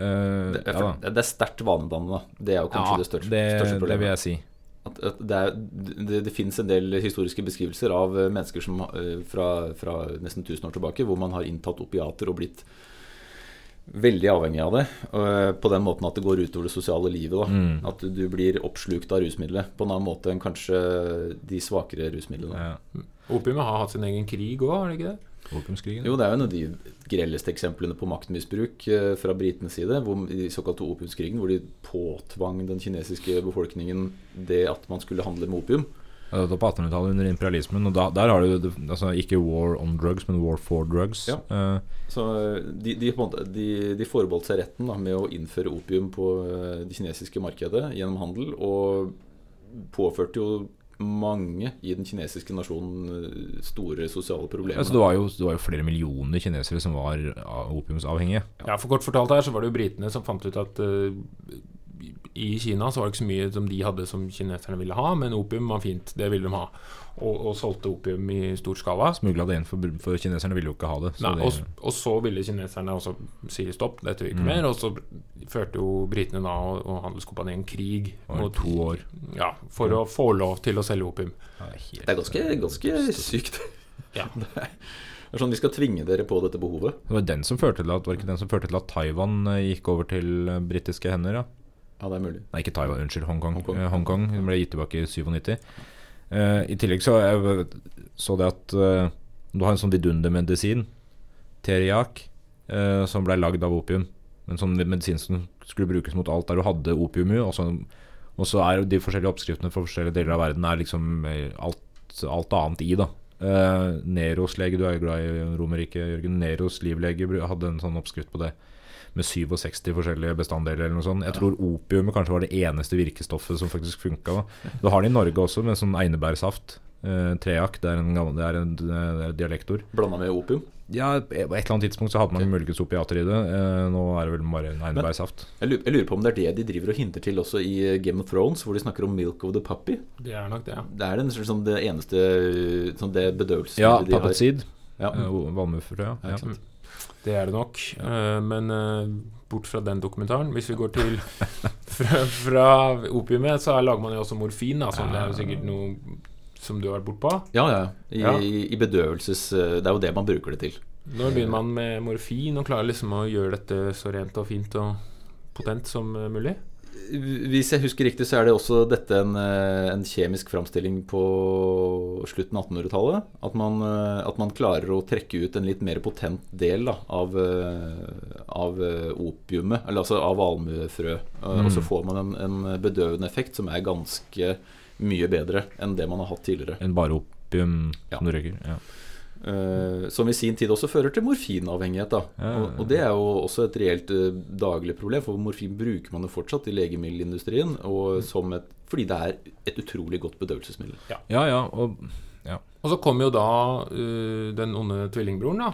Uh, Det, ja det, er sterkt vanedannende. Det er jo kanskje Ja, det største, det, største det vil jeg si. det, er, det, det finnes en del historiske beskrivelser av mennesker som, fra, fra nesten 1000 år tilbake hvor man har inntatt opiater og blitt veldig avhengig av det. eh, På den måten at det går utover det sosiale livet. Da. Mm. At du blir oppslukt av rusmiddelet på en annen måte enn kanskje de svakere rusmidlene. Ja. Opiumet har hatt sin egen krig òg, har det ikke det? Opiumskrigen. Jo, det er jo en av de grelleste eksemplene på maktmisbruk eh, fra britenes side. Hvor, I såkalte opiumskrigen, hvor de påtvang den kinesiske befolkningen det at man skulle handle med opium. Ja, det var på 1800-tallet under imperialismen. Og da, der har du altså, ikke war on drugs, men war for drugs. Ja. Uh, Så eh, de, de, på en måte, de, de forbeholdt seg retten da, med å innføre opium på eh, det kinesiske markedet gjennom handel, og påførte jo mange i den kinesiske nasjonen store sosiale problemer. altså, det, var jo, det var jo flere millioner kinesere som var opiumsavhengige. Ja, for kort fortalt her så var det jo britene som fant ut at eh, i Kina så var det ikke så mye som de hadde som kineserne ville ha, men opium var fint. Det ville de ha. Og, og solgte opium i stor skala. Smugla det inn, for, for kineserne ville jo ikke ha det. Så Nei, og, og så ville kineserne også si stopp, dette vil ikke Mm. mer. Og så førte jo britene da og, og en krig mot to år. ja, for å få lov til å selge opium. Ja, Det er ganske, ganske sykt. Ja. Det er sånn Vi skal tvinge dere på dette behovet. Det var den som førte til at, var ikke den som førte til at Taiwan eh, gikk over til eh, britiske hender? Ja? Ja, det er mulig. Nei, ikke Taiwan, unnskyld. Hongkong. Hongkong. Hongkong den ble gitt tilbake i 97. Eh, I tillegg så jeg så det at eh, du har en sånn vidundermedisin, teriak, eh, som ble lagd av opium. En sånn medisin som skulle brukes mot alt der du hadde opium i. Og så, og så er de forskjellige oppskriftene for forskjellige deler av verden er liksom eh, alt, alt annet i, da. Eh, Neros lege, du er jo glad i Romerriket, Jørgen. Neros livlege hadde en sånn oppskrift på det. Med 67 forskjellige bestanddeler eller noe sånt. Jeg tror opiumet kanskje var det eneste virkestoffet som faktisk funka. Du har det i Norge også, med sånn einebærsaft. Eh, treak, det er en, det er en, det er et dialektord. Blanda med opium. Ja, på et eller annet tidspunkt så hadde man muligens opiater i det. Eh, nå er det vel bare en einebærsaft. Jeg lurer, jeg lurer på om det er det de driver og hinter til også i eh, Game of Thrones, hvor de snakker om milk of the puppy. Det er nok det, ja. Det er den, sånn, det eneste sånn det bedøvelsesmiddelet Ja, de har. puppet seed. Ja. Valmuefrø, ja. Ja, ja. ikke sant. Det er det nok. Uh, men uh, bort fra den dokumentaren Hvis vi går til fra, fra opiumet, så lager man jo også morfin. Da, så det er jo sikkert noe som du har vært bortpå. Ja, ja. I, Ja. i, bedøvelses... eh, Det er jo det man bruker det til. Når begynner man med morfin og klarer liksom å gjøre dette så rent og fint og potent som mulig? Hvis jeg husker riktig, så er det også dette en, eh, en kjemisk framstilling på slutten av 1800-tallet. At, man, eh, at man klarer å trekke ut en litt mer potent del da, av, eh, av opiumet, eller altså av valmuefrø. Mm. Og så får man en, en bedøvende effekt som er ganske mye bedre enn det man har hatt tidligere. Enn bare op opium Ja. som du røyker. Ja. Eh, som i sin tid også fører til morfinavhengighet. Da. Ja, ja, Og, og det er jo også et reelt eh, daglig problem, for morfin bruker man jo fortsatt i legemiddelindustrien og som et, fordi det er et utrolig godt bedøvelsesmiddel. ja, ja, og Og så kommer jo da uh, den onde tvillingbroren, da.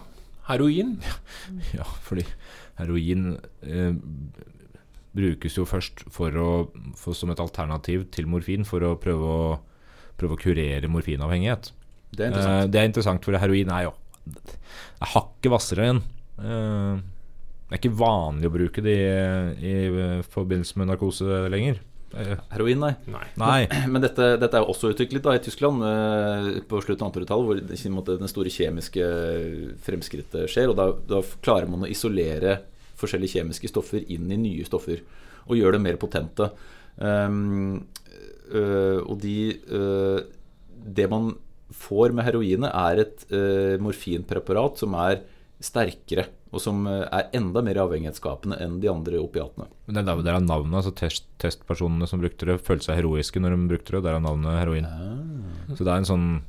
Heroin. Ja, fordi heroin uh, brukes jo først for å, for, som et alternativ til morfin for å prøve å, prøve å kurere morfinavhengighet. Det er interessant, interessant. det er interessant, for heroin er jo er hakket hvassere enn uh, Det er ikke vanlig å bruke det i, i forbindelse med narkose lenger. Eh, Heroin, nei. Nei. nei. Men dette, dette er jo også utviklet da, i Tyskland eh, på slutten av 1800-tallet, hvor den store kjemiske fremskrittet skjer. Og da, da klarer man å isolere forskjellige kjemiske stoffer inn i nye stoffer. Og gjøre dem mer potente. Um, øh, og de øh, Det man får med heroinet, er et uh, morfinpreparat som er sterkere, og som øh, er enda mer avhengighetsskapende enn de andre opiatene. Men det er der- er navnet. altså test, Testpersonene som brukte det, følte seg heroiske når de brukte det. Der er navnet heroin. Ah. Så det er en sånn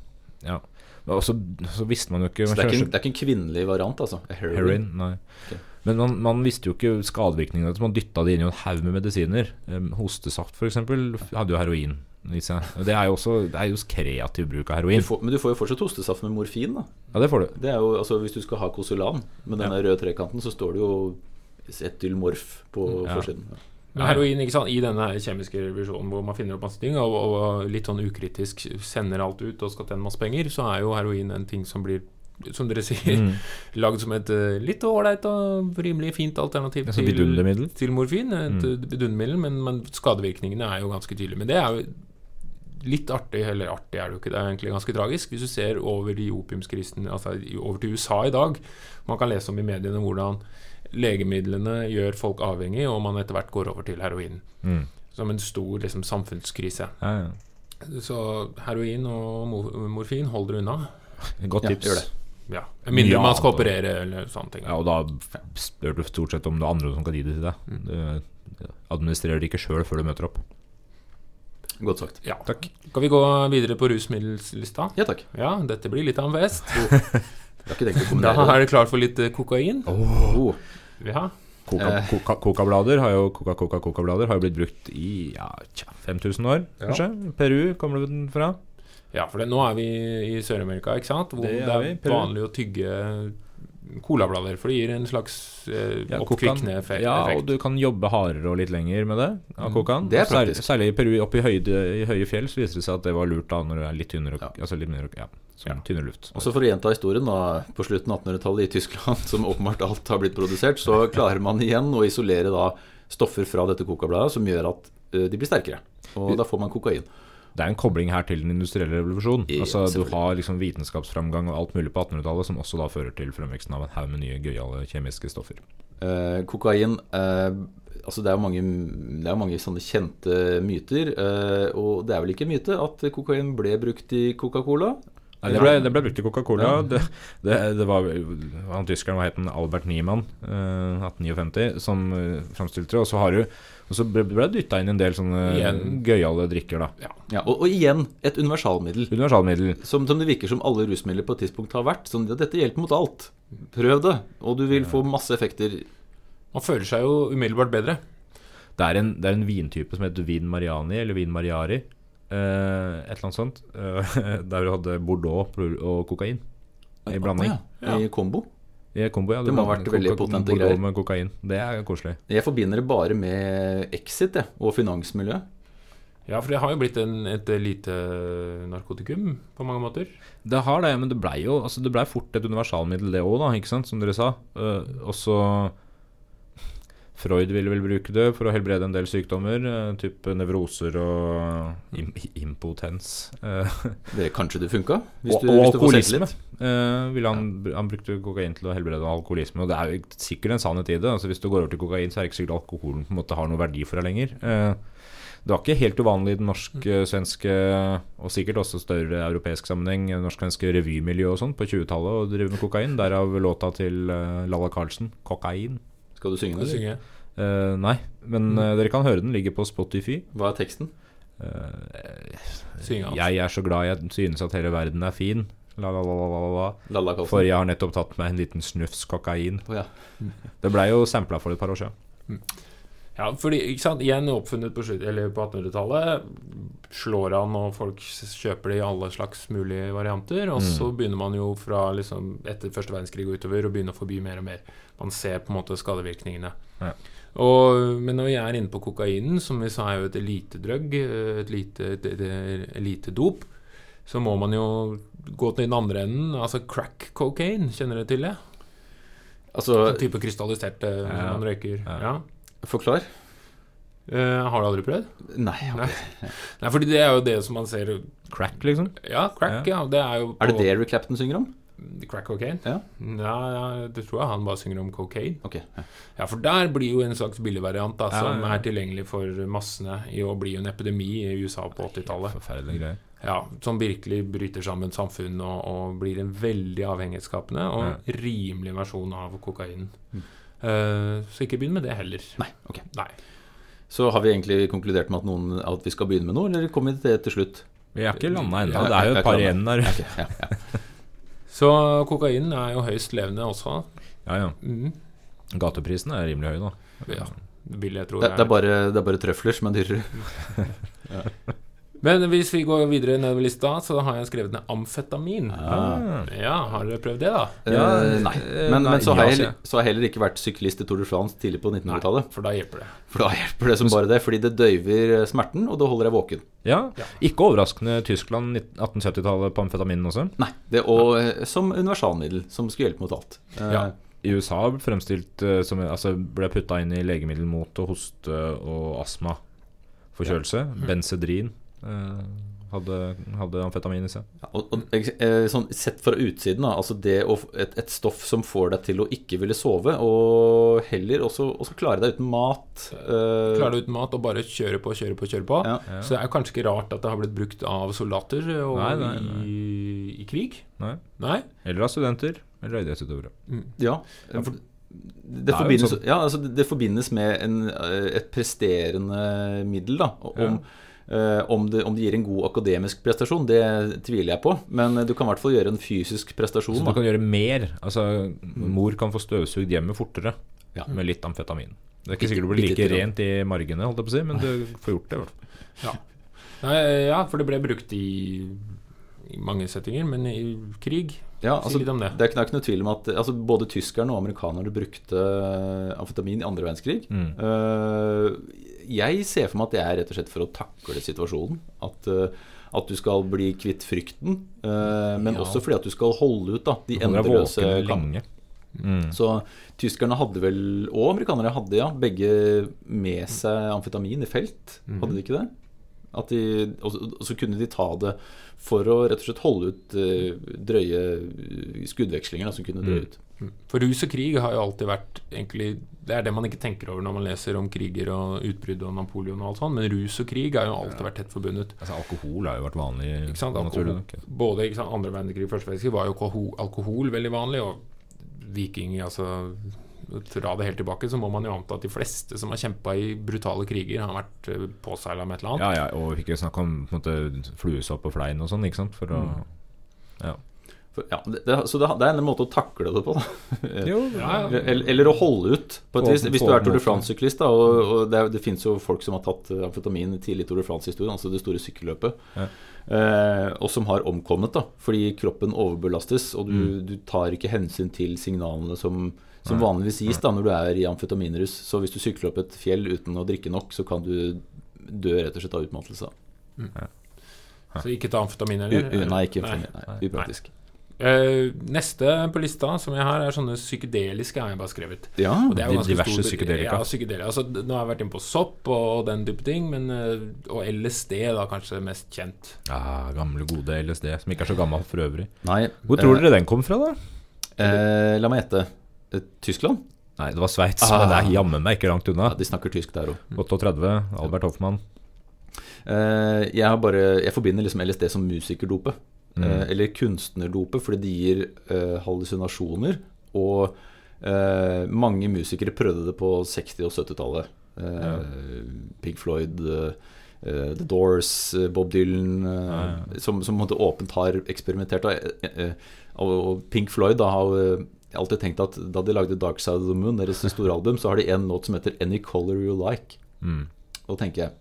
Ja. Og så, så visste man jo ikke Så det er, ikke, en- det er ikke en kvinnelig variant, altså? Heroin. Heroin, nei. Okay. Men man, man visste jo ikke skadevirkningene. Man dytta det inn i en haug med medisiner. Um, hostesaft f.eks. hadde jo heroin Det er jo også det er jo kreativ bruk av Du heroin. får, men du får jo fortsatt hostesaft med morfin. da Ja, det får du. Det er jo, altså Hvis du skal ha Kosulan med denne røde trekanten, så står det jo etylmorf på Ja. forsiden. Men heroin, ikke sant, i denne kjemiske revisjonen hvor man finner opp masse ting, og, og litt sånn ukritisk sender alt ut og skal tjene masse penger, så er jo heroin en ting som blir som dere sier, Mm. lagd som et eh, litt ålreit og rimelig fint alternativ til, til morfin. Et Mm. vidundermiddel, men, men skadevirkningene er jo ganske tydelige. Men det er jo litt artig, eller artig er det jo ikke, det er egentlig ganske tragisk. Hvis du ser over de opiumskrisen, altså over til USA i dag, man kan lese om i mediene hvordan legemidlene gjør folk avhengig, og man etter hvert går over til heroin. Mm. Som en stor liksom, samfunnskrise. Ja, ja. Så heroin og morfin, morfin holder unna. Godt tips. Ja. Ja. Med mindre Ja, man skal operere eller sånne ting. Ja, og da spør du stort sett om det er andre som kan gi det til deg. Mm. Du administrerer det ikke sjøl før du møter opp. Godt sagt. Ja. Takk. Kan vi gå videre på rusmiddelslista? Ja takk. Ja, dette blir litt av en fest. Å Da er det klart for litt eh, kokain. Oh. Ja. Coca- Eh. Coca- Coca-blader har jo Coca-Coca-Coca-blader har jo blitt brukt i ja, 5000 år, kanskje. Peru kommer det den fra. ja, for det, nå er vi i Sør-Amerika, ikke sant? Hvor Det det, er vi, er vanlig å tygge colablader, for det gir en slags eh, Ja, oppkvikkende effekt. Ja, og du kan jobbe hardere og litt lenger med det. Av kokan. Det er praktisk. særlig i Peru, oppe i, høyde, i høye fjell, så viser det seg at det var lurt da når det er litt tynnere, Ja. altså litt mindre, ja, sånn tynnere luft. Også for å gjenta historien, da, på slutten av 1800-tallet i Tyskland, som åpenbart alt har blitt produsert, så klarer man igjen å isolere da stoffer fra dette kokabladet som gjør at uh, de blir sterkere. Og da får man kokain. Det er en kobling her til den industrielle revolusjonen. Ja, altså, du har liksom vitenskapsframgang og alt mulig på 1800-tallet som også da fører til fremveksten av en haug med nye gøyale kjemiske stoffer. Eh, kokain eh, Altså det er mange, det er mange sånne kjente myter. eh, og det er vel ikke en myte at kokain ble brukt i Coca-Cola? Nei, det, ble, det ble brukt i Coca-Cola. Ja. Det, det, det var han tyskeren hva het han, Albert Niemann, eh, 1859, som uh, framstilte det. Og så, har du, og så ble ble det dytta inn en del sånne Igjen. gøyale drikker, da. Ja, og, og igjen et universalmiddel. Universalmiddel. Som, som det virker som alle rusmidler på et tidspunkt har vært. Sånn at dette hjelper mot alt. Prøv det, og du vil få masse effekter. Man føler seg jo umiddelbart bedre. Det er en, det er en vintype som heter vin mariani, eller vin mariari. eh, et eller annet sånt. eh, der du hadde Bordeaux og kokain i blanding. Ja, I kombo. I kombo, ja. Det må ha vært veldig potente greier. med kokain. Det er koselig. Jeg forbinder det bare med Exit jeg, og finansmiljøet. Ja, for det har jo blitt en, et lite narkotikum på mange måter. Det har det, men det blei jo altså det ble fort et universalmiddel, det òg, ikke sant, som dere sa. Uh, også Freud ville vel bruke det for å helbrede en del sykdommer, uh, type nevroser og im impotens. eh, Det, kanskje det funka? Og og alkoholisme. Eh, ville han, han brukte kokain til å helbrede alkoholisme, og det er jo sikkert en sannhet i det. Altså Hvis du går over til kokain, så er det ikke sikkert alkoholen på en måte har noe verdi for deg lenger. Uh, det var ikke helt uvanlig i den norsk-svenske, og sikkert også større europeisk sammenheng, norsk-svenske revymiljø og sånn på 20-tallet å drive med kokain. Derav låta til uh, Lalla Carlsen, 'Kokain'. Skal du synge den? synge? Uh, nei, men uh, dere kan høre den. Ligger på Spotify. Hva er teksten? eh, Synge alt. Jeg er så glad jeg synes at hele verden er fin. La, la, la, la, la. For jeg har nettopp tatt meg en liten snufs kokain. Oh, ja. Det blei jo sampla for et par år siden. Ja, fordi, ikke sant, igjen oppfunnet på, på 1800-tallet. Slår an, og folk kjøper det i alle slags mulige varianter. Og Mm. så begynner man jo fra liksom, etter første verdenskrig og utover å begynne å forby mer og mer. Man ser på en måte skadevirkningene. Ja. Og, men når vi er inne på kokainen, som vi sa er jo et elitedrøgg, eh, et lite, et, et elitedop, så må man jo gå til den andre enden. Altså crack cocaine, kjenner du til det? Altså, En type krystallisert ja, Ja. man røyker. Ja. Forklar. Uh, har du aldri prøvd? Nei. Nei. Nei, fordi det er jo det som man ser Crack, liksom. Ja, crack, ja. Det er jo Er det det Rick Clapton synger om? Crack cocaine? Ja. Ja, ja, det tror jeg han bare synger om cocaine. Okay. Ja. Ja, for der blir jo en slags billigvariant da, som ja. er tilgjengelig for massene i å bli en epidemi i USA på 80-tallet. Forferdelige greier. Ja, Som virkelig bryter sammen samfunn og, og blir en veldig avhengighetsskapende og rimelig versjon av kokain. Uh, så ikke begynn med det heller. Nei, ok. Nei. Så har vi egentlig konkludert med at, noen, at vi skal begynne med noe, eller kommer vi til det til slutt? Vi er ikke landa ennå. Ja, Det er jo et par igjen der. Okay, ja, ja. Så kokainen er jo høyst levende også. Ja, ja. Mm. Gateprisen er rimelig høy, da. Ja, det vil jeg tro. Det, det, er bare, det er bare trøfler som er dyrere. Men hvis vi går videre nedover lista, så har jeg skrevet ned amfetamin. Ah. Ja, har dere prøvd det, da? Ja, Eh, nei. eh, Men, nei, men så, har jeg, så har jeg heller ikke vært syklist i Tour de France tidlig på 1900-tallet. For da hjelper det. For da hjelper det som bare det, fordi det døyver smerten, og det holder deg våken. Ja. Ja. Ikke overraskende Tyskland 1870-tallet på amfetamin også. Nei, det og eh, som universalmiddel, som skulle hjelpe mot alt. Eh, Ja. I USA fremstilt eh, som Altså ble putta inn i legemiddel mot hoste og astma. Forkjølelse. Benzedrin eh, hadde, hadde amfetamin i seg. Ja, og, og, eh, sånn, sett fra utsiden, da, altså det å, et, et stoff som får deg til å ikke ville sove, og heller også, også klare deg uten mat. uh... Klare deg uten mat og bare kjøre på, kjøre på, kjøre på. Ja. Så det er kanskje ikke rart at det har blitt brukt av soldater og Nei, nei, nei. I, i krig. Nei. Nei? Eller av studenter. Eller idrettsutøvere. Ja. Ja, for- det, forbindes, sånn- ja, altså det, forbindes med en, eh, et presterende middel. Da. Om, eh, om, det, om det gir en god akademisk prestasjon, det tviler jeg på. Men eh, du kan i hvert fall gjøre en fysisk prestasjon. Så du Da. kan gjøre mer. Altså, mor kan få støvsugd hjemmet fortere Ja. med litt amfetamin. Det er ikke sikkert det blir like rent i margene, holdt jeg på å si, men du får gjort det. i hvert fall. Nei, ja, for det ble brukt i, i mange settinger, men i krig Ja, Si altså, litt om det. det er ikke, noe tvil om at altså, både tyskerne og amerikanerne brukte eh, amfetamin i andre verdenskrig. Mm. Eh, jeg ser for meg at det er rett og slett for å takle situasjonen. At, eh, at du skal bli kvitt frykten, eh, men Ja. også fordi at du skal holde ut da, de endeløse kampene. Mm. Så tyskerne hadde vel, og amerikanere hadde, ja, begge med seg amfetamin i felt. Mm. Hadde de ikke det? At de, og, så- kunne de ta det for å rett og slett holde ut eh, drøye skuddvekslinger da, som kunne drøye Mm. ut. For rus og krig har jo alltid vært egentlig Det er det man ikke tenker over når man leser om kriger og utbrudd og Napoleon og alt sånt, men rus og krig har jo alltid vært tett forbundet. Altså, alkohol har jo vært vanlig. Ikke sant? Alkohol, både ikke sant, andre verdenskrig og første verdenskrig var jo alkohol, alkohol veldig vanlig, og viking altså Dra det helt tilbake, så må man jo anta at de fleste som har kjempa i brutale kriger, har vært eh, påseila med et eller annet. Ja, ja, og ikke snakk om på en måte, fluesopp og flein og sånn, ikke sant? For å Mm. Ja. For, ja, det, det, så det, det er en måte å takle det på. Da. Jo, Ja, ja. Eller, eller å holde ut, på et vis. Hvis du er Tour de France-syklist, og, og det, det fins jo folk som har tatt eh, amfetamin tidlig i Tour de France-historien, altså det store sykkelløpet, Ja. eh, og som har omkommet da, fordi kroppen overbelastes, og du, Mm. du tar ikke hensyn til signalene som, som vanligvis gis da når du er i amfetaminrus. Så hvis du sykler opp et fjell uten å drikke nok, så kan du dø rett og slett av utmattelse. Så ikke ta amfetamin u, nei, ikke amfetamin. Nei, Nei. upraktisk. Eh, neste på lista som jeg har, er sånne psykedeliske, har jeg bare skrevet. Ja, Og det er jo ganske Diverse psykedelika. Ja, psykedelika. Altså, nå har jeg vært inne på sopp og den type ting, men, eh, og LSD da kanskje mest kjent. ja, gamle, gode LSD, som ikke er så gammel for øvrig. nei. Hvor tror eh, dere den kom fra, da? Eh, la meg gjette. Tyskland? Nei, det var Sveits, Ah. men det er jammen meg ikke langt unna. Ja, de snakker tysk der òg. 38, Albert Hoffmann. Eh, jeg, har bare, jeg forbinder liksom LSD som musikerdope. Mm. Eh, eller kunstnerdope, fordi de gir eh, hallusinasjoner. Og eh, mange musikere prøvde det på 60- og 70-tallet. Eh, Pink Floyd, eh, eh, The Doors, Bob Dylan, Ja, ja. Som, som måtte åpent har eksperimentert. Og, Pink Floyd da har alltid tenkt at da de lagde Dark Side of the Moon, deres store album, så har de en låt som heter Any Color You Like. Mm. Og tenker jeg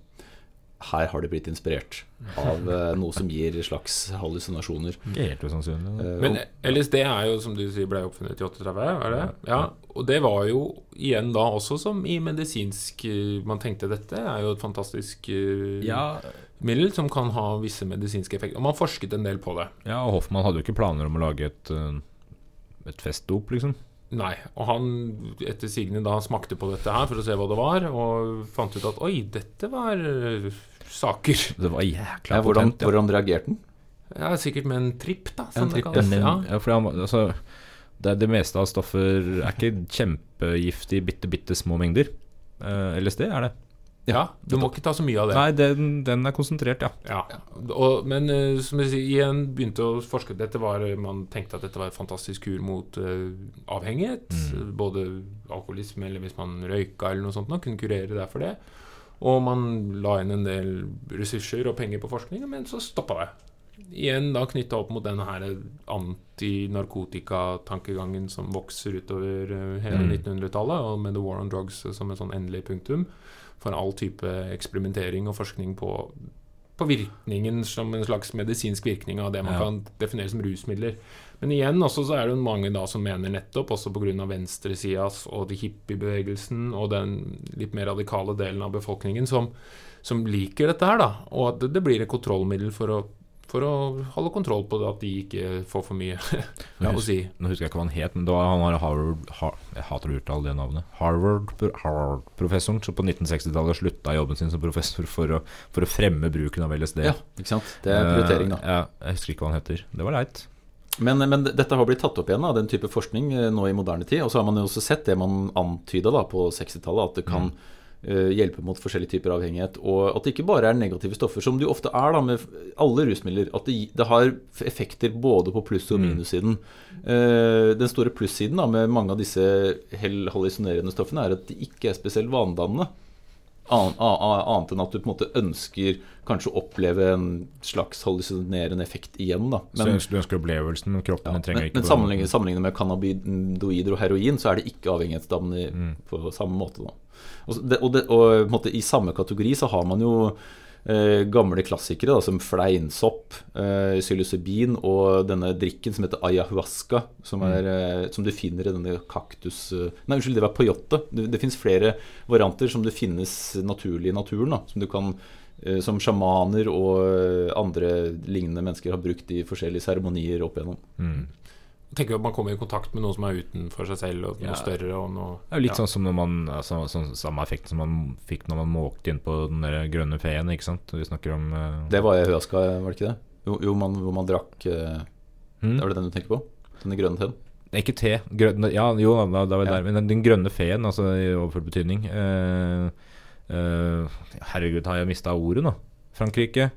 her har de blitt inspirert av eh, noe som gir slags hallusinasjoner. Ikke helt usannsynlig. Eh, Men LSD er jo, som du sier, ble oppfunnet i 38, er det? Ja. Og det var jo igjen da også som i medisinsk eh, Man tenkte dette er jo et fantastisk uh, Ja, middel som kan ha visse medisinske effekter. Og man forsket en del på det. ja, og Hoffmann hadde jo ikke planer om å lage et, et festdop, liksom. Nei. Og han etter sigende da smakte på dette her for å se hva det var, og fant ut at oi, dette var eh, saker. Det var jækla ja, hvordan, potent, ja. hvordan reagerte den? Ja, sikkert med en tripp, da. En Som det kalles. Ja. ja, for han, altså, det, det meste av stoffer er ikke kjempegiftig i bitte, bitte små mengder. Eh, LSD er det. Ja. Du må ikke ta så mye av det. Nei, den, den er konsentrert, ja. Ja, og, men eh, som jeg sier, igjen begynte å forske dette var, Man tenkte at dette var et fantastisk kur mot uh, avhengighet. Mm. Både alkoholisme eller hvis man røyka eller noe sånt, man kunne kurere det for det. Og man la inn en del ressurser og penger på forskning, men så stoppa det. Igjen da knytta opp mot denne her antinarkotikatankegangen som vokser utover eh, hele Mm. 1900-tallet, og med The War on Drugs som et sånn endelig punktum for all type eksperimentering og forskning på, på virkningen som en slags medisinsk virkning av det man Ja. kan definere som rusmidler. Men igjen også så er det mange da som mener nettopp, også pga. venstresidas og hippiebevegelsen og den litt mer radikale delen av befolkningen som, som liker dette her, da. Og at det, blir et kontrollmiddel for å, for å holde kontroll på det at de ikke får for mye å si. Nå husker jeg ikke hva han het, men det var han var Harvard har, Jeg hater å uttale det navnet. Harvard- Harvard-professoren som på 1960-tallet slutta jobben sin som professor for å, for å fremme bruken av LSD. Ja, ikke sant? Det er prioritering, da. Eh, ja, jeg husker ikke hva han heter. Det var leit. Men, men dette har blitt tatt opp igjen, da, den type forskning, eh, nå i moderne tid. Og så har man jo også sett det man antyda på 60-tallet, at det kan eh, hjelpe mot forskjellige typer avhengighet. Og at det ikke bare er negative stoffer, som det jo ofte er da med alle rusmidler. At det, det har effekter både på pluss- og minussiden. Eh, den store plussiden da, med mange av disse hallusinerende stoffene er at de ikke er spesielt vanedannende. Annet enn at du på en måte ønsker kanskje å oppleve en slags hallusinerende effekt igjen. da så ønsker, du ønsker opplevelsen, men kroppen ja, trenger men, ikke men sammenlignet, sammenlignet med cannabidoider og heroin, så er det ikke avhengighetsdannende Mm. på samme måte. Da. Og, det, og, det, og måte, i samme kategori så har man jo eh, gamle klassikere da, som fleinsopp, eh, psilocybin og denne drikken som heter ayahuasca, som, Mm. er, eh, som du finner i denne kaktus... eh, Nei, unnskyld, det var peyote. Det, det finnes flere varianter som det finnes naturlig i naturen, da, som du kan eh, som sjamaner og eh, andre lignende mennesker har brukt i forskjellige seremonier opp igjennom. Mm. Jeg jo at man kommer i kontakt med noe som er utenfor seg selv, og noe Ja. større og noe Det er jo litt ja. sånn som når man altså, sånn, Samme effekt som man fikk når man måkte inn på den der grønne feen, ikke sant? Vi snakker om uh, Det var ayahuasca, var det ikke det? Jo, jo man, hvor man drakk uh, mm? Er det den du tenker på? Den grønne teen? Ikke te. Grønne, ja, jo, da, da var det Ja. der. Men den, den grønne feen, altså i overført betydning uh, eh, Herregud, har jeg mista ordet nå? Frankrike.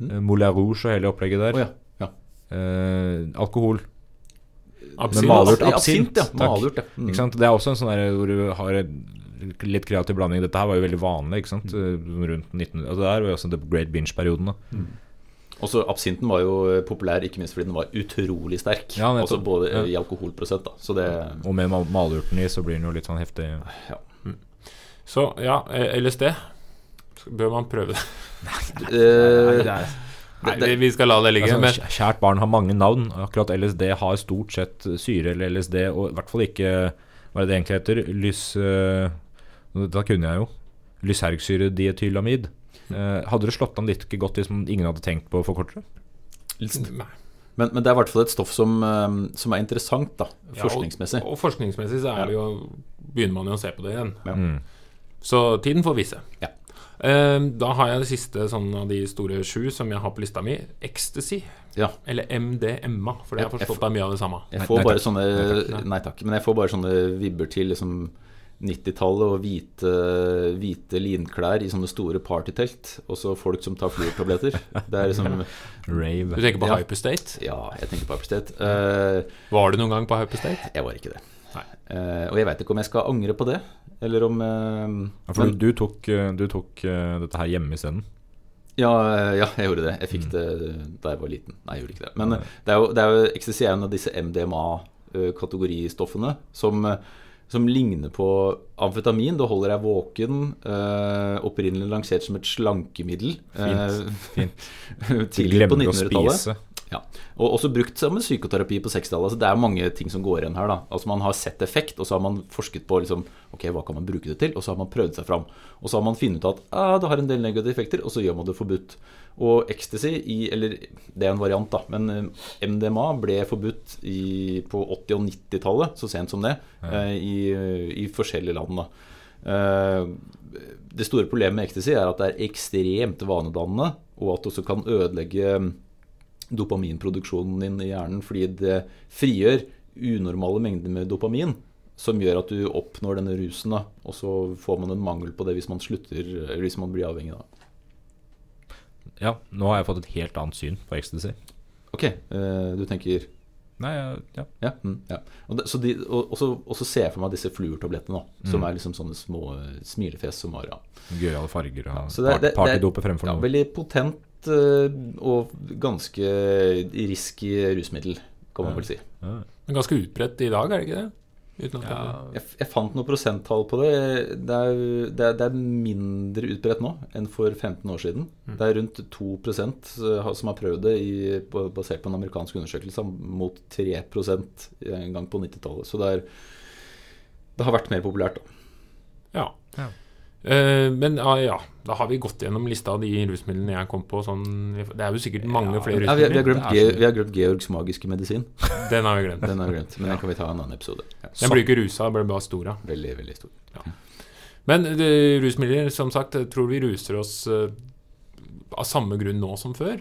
Mm. Moulin Rouge og hele opplegget der. Oh, ja. ja. Eh, alkohol. Absint. Malurt Ja, absint. ja. Malurt, ja. Mm. Ikke sant? Det er også en sånn der hvor du har litt kreativ blanding. Dette her var jo veldig vanlig ikke sant? Mm. rundt 19... Altså det her var jo også the great binge-perioden. da mm. Også absinten var jo eh, populær ikke minst fordi den var utrolig sterk. Ja, altså både eh, Ja. i alkoholprosent, da. Så det Og med mal malurten i så blir den jo litt sånn heftig. Så ja, eh, LSD. Bør man prøve det? nei, nei, nei, Nei, vi, vi skal la det ligge. Altså, men Kjært barn har mange navn. Akkurat LSD har stort sett syre eller LSD, og i hvert fall ikke Hva er det det egentlig heter? Lys... øh, da kunne jeg jo. Lysergsyredietylamid. Uh, hadde det slått an litt ikke godt hvis ingen hadde tenkt på å forkorte det? Nei. men, men det er i hvert fall et stoff som, eh, som er interessant, da. Ja, Forskningsmessig. Og, og forskningsmessig så er det jo begynner man jo å se på det igjen. Ja. Mm. Så tiden får vise. Ja. Eh, da har jeg det siste sånn av de store sju som jeg har på lista mi. Ecstasy. Ja. Eller MDMA, for det har jeg forstått er mye av det samme. Jeg får bare sånne Nei takk, nei. Nei takk. Men jeg får bare sånne vibber til liksom 90-tallet og hvite, hvite linklær i sånne store partytelt. Og så folk som tar fluortabletter. Det er liksom Du tenker på Ja. Hyperstate? Ja, jeg tenker på Hyperstate. Uh, Var du noen gang på Hyperstate? jeg var ikke det. Eh, og jeg veit ikke om jeg skal angre på det. Eller om eh, Ja, for men- du, tok, eh, du tok eh, dette her hjemme isteden. Ja, eh, ja, jeg gjorde det. Jeg fikk Mm. det da jeg var liten. Nei, jeg gjorde ikke det. Men Nei. det er jo, det er jo ecstasy er en av disse MDMA-kategoristoffene som, eh, som ligner på amfetamin. Da holder jeg våken. eh, opprinnelig lansert som et slankemiddel. Fint, fint. Eh, Du tidlig på glemmer å 1900-tallet. Ja. Og også brukt som en psykoterapi på 60-tallet. Altså, det er mange ting som går igjen her. da Altså Man har sett effekt, og så har man forsket på liksom, Ok, hva kan man bruke det til, og så har man prøvd seg fram. Og så har man funnet ut at ah, det har en del negative effekter, og så gjør man det forbudt. Og ecstasy, i, eller det er en variant, da, men eh, MDMA ble forbudt i, på 80- og 90-tallet, så sent som det, ja. i, i forskjellige land. da Eh, Det store problemet med ecstasy er at det er ekstremt vanedannende, og at det også kan ødelegge dopaminproduksjonen din i hjernen fordi det frigjør unormale mengder med dopamin som gjør at du oppnår denne rusen. Da. Og så får man en mangel på det hvis man slutter, eller hvis man blir avhengig. Da. Ja, nå har jeg fått et helt annet syn på ecstasy. Ok, eh, du tenker Nei, ja, ja. Ja. Mm, ja. Og, det, så de, og, og, så, og så ser jeg for meg disse fluortablettene, da, som Mm. er liksom sånne små eh, smilefjes som har ja. Gøyale farger og Så det- part, det- det- partydope fremfor ja, noe. Veldig potent eh, og ganske risky rusmiddel, kan man Ja. vel si. Men ganske utbredt i dag, er det ikke det? Uten at jeg- Jeg, jeg fant noen prosenttall på det. Det er, det, er, det er mindre utbredt nå enn for 15 år siden. Det er rundt 2 eh, som har prøvd det, i, basert på en amerikansk undersøkelse, mot 3% en gang på 90-tallet. Så det, er, det har vært mer populært. Da. Ja. Ja. Eh, men ja, ja, da har vi gått gjennom lista av de rusmidlene jeg kom på. Sånn, det er jo sikkert mange Ja, flere Ja, vi, vi, har rusmidler. glemt, Ge- vi har glemt Georgs magiske medisin. Den har vi glemt. Den har vi glemt, Men den kan vi ta en annen episode. Ja. Den blir ikke rusa, den blir bare stor av. Veldig, veldig stor. Men det, rusmidler, som sagt, tror vi ruser oss uh, av samme grunn nå som før.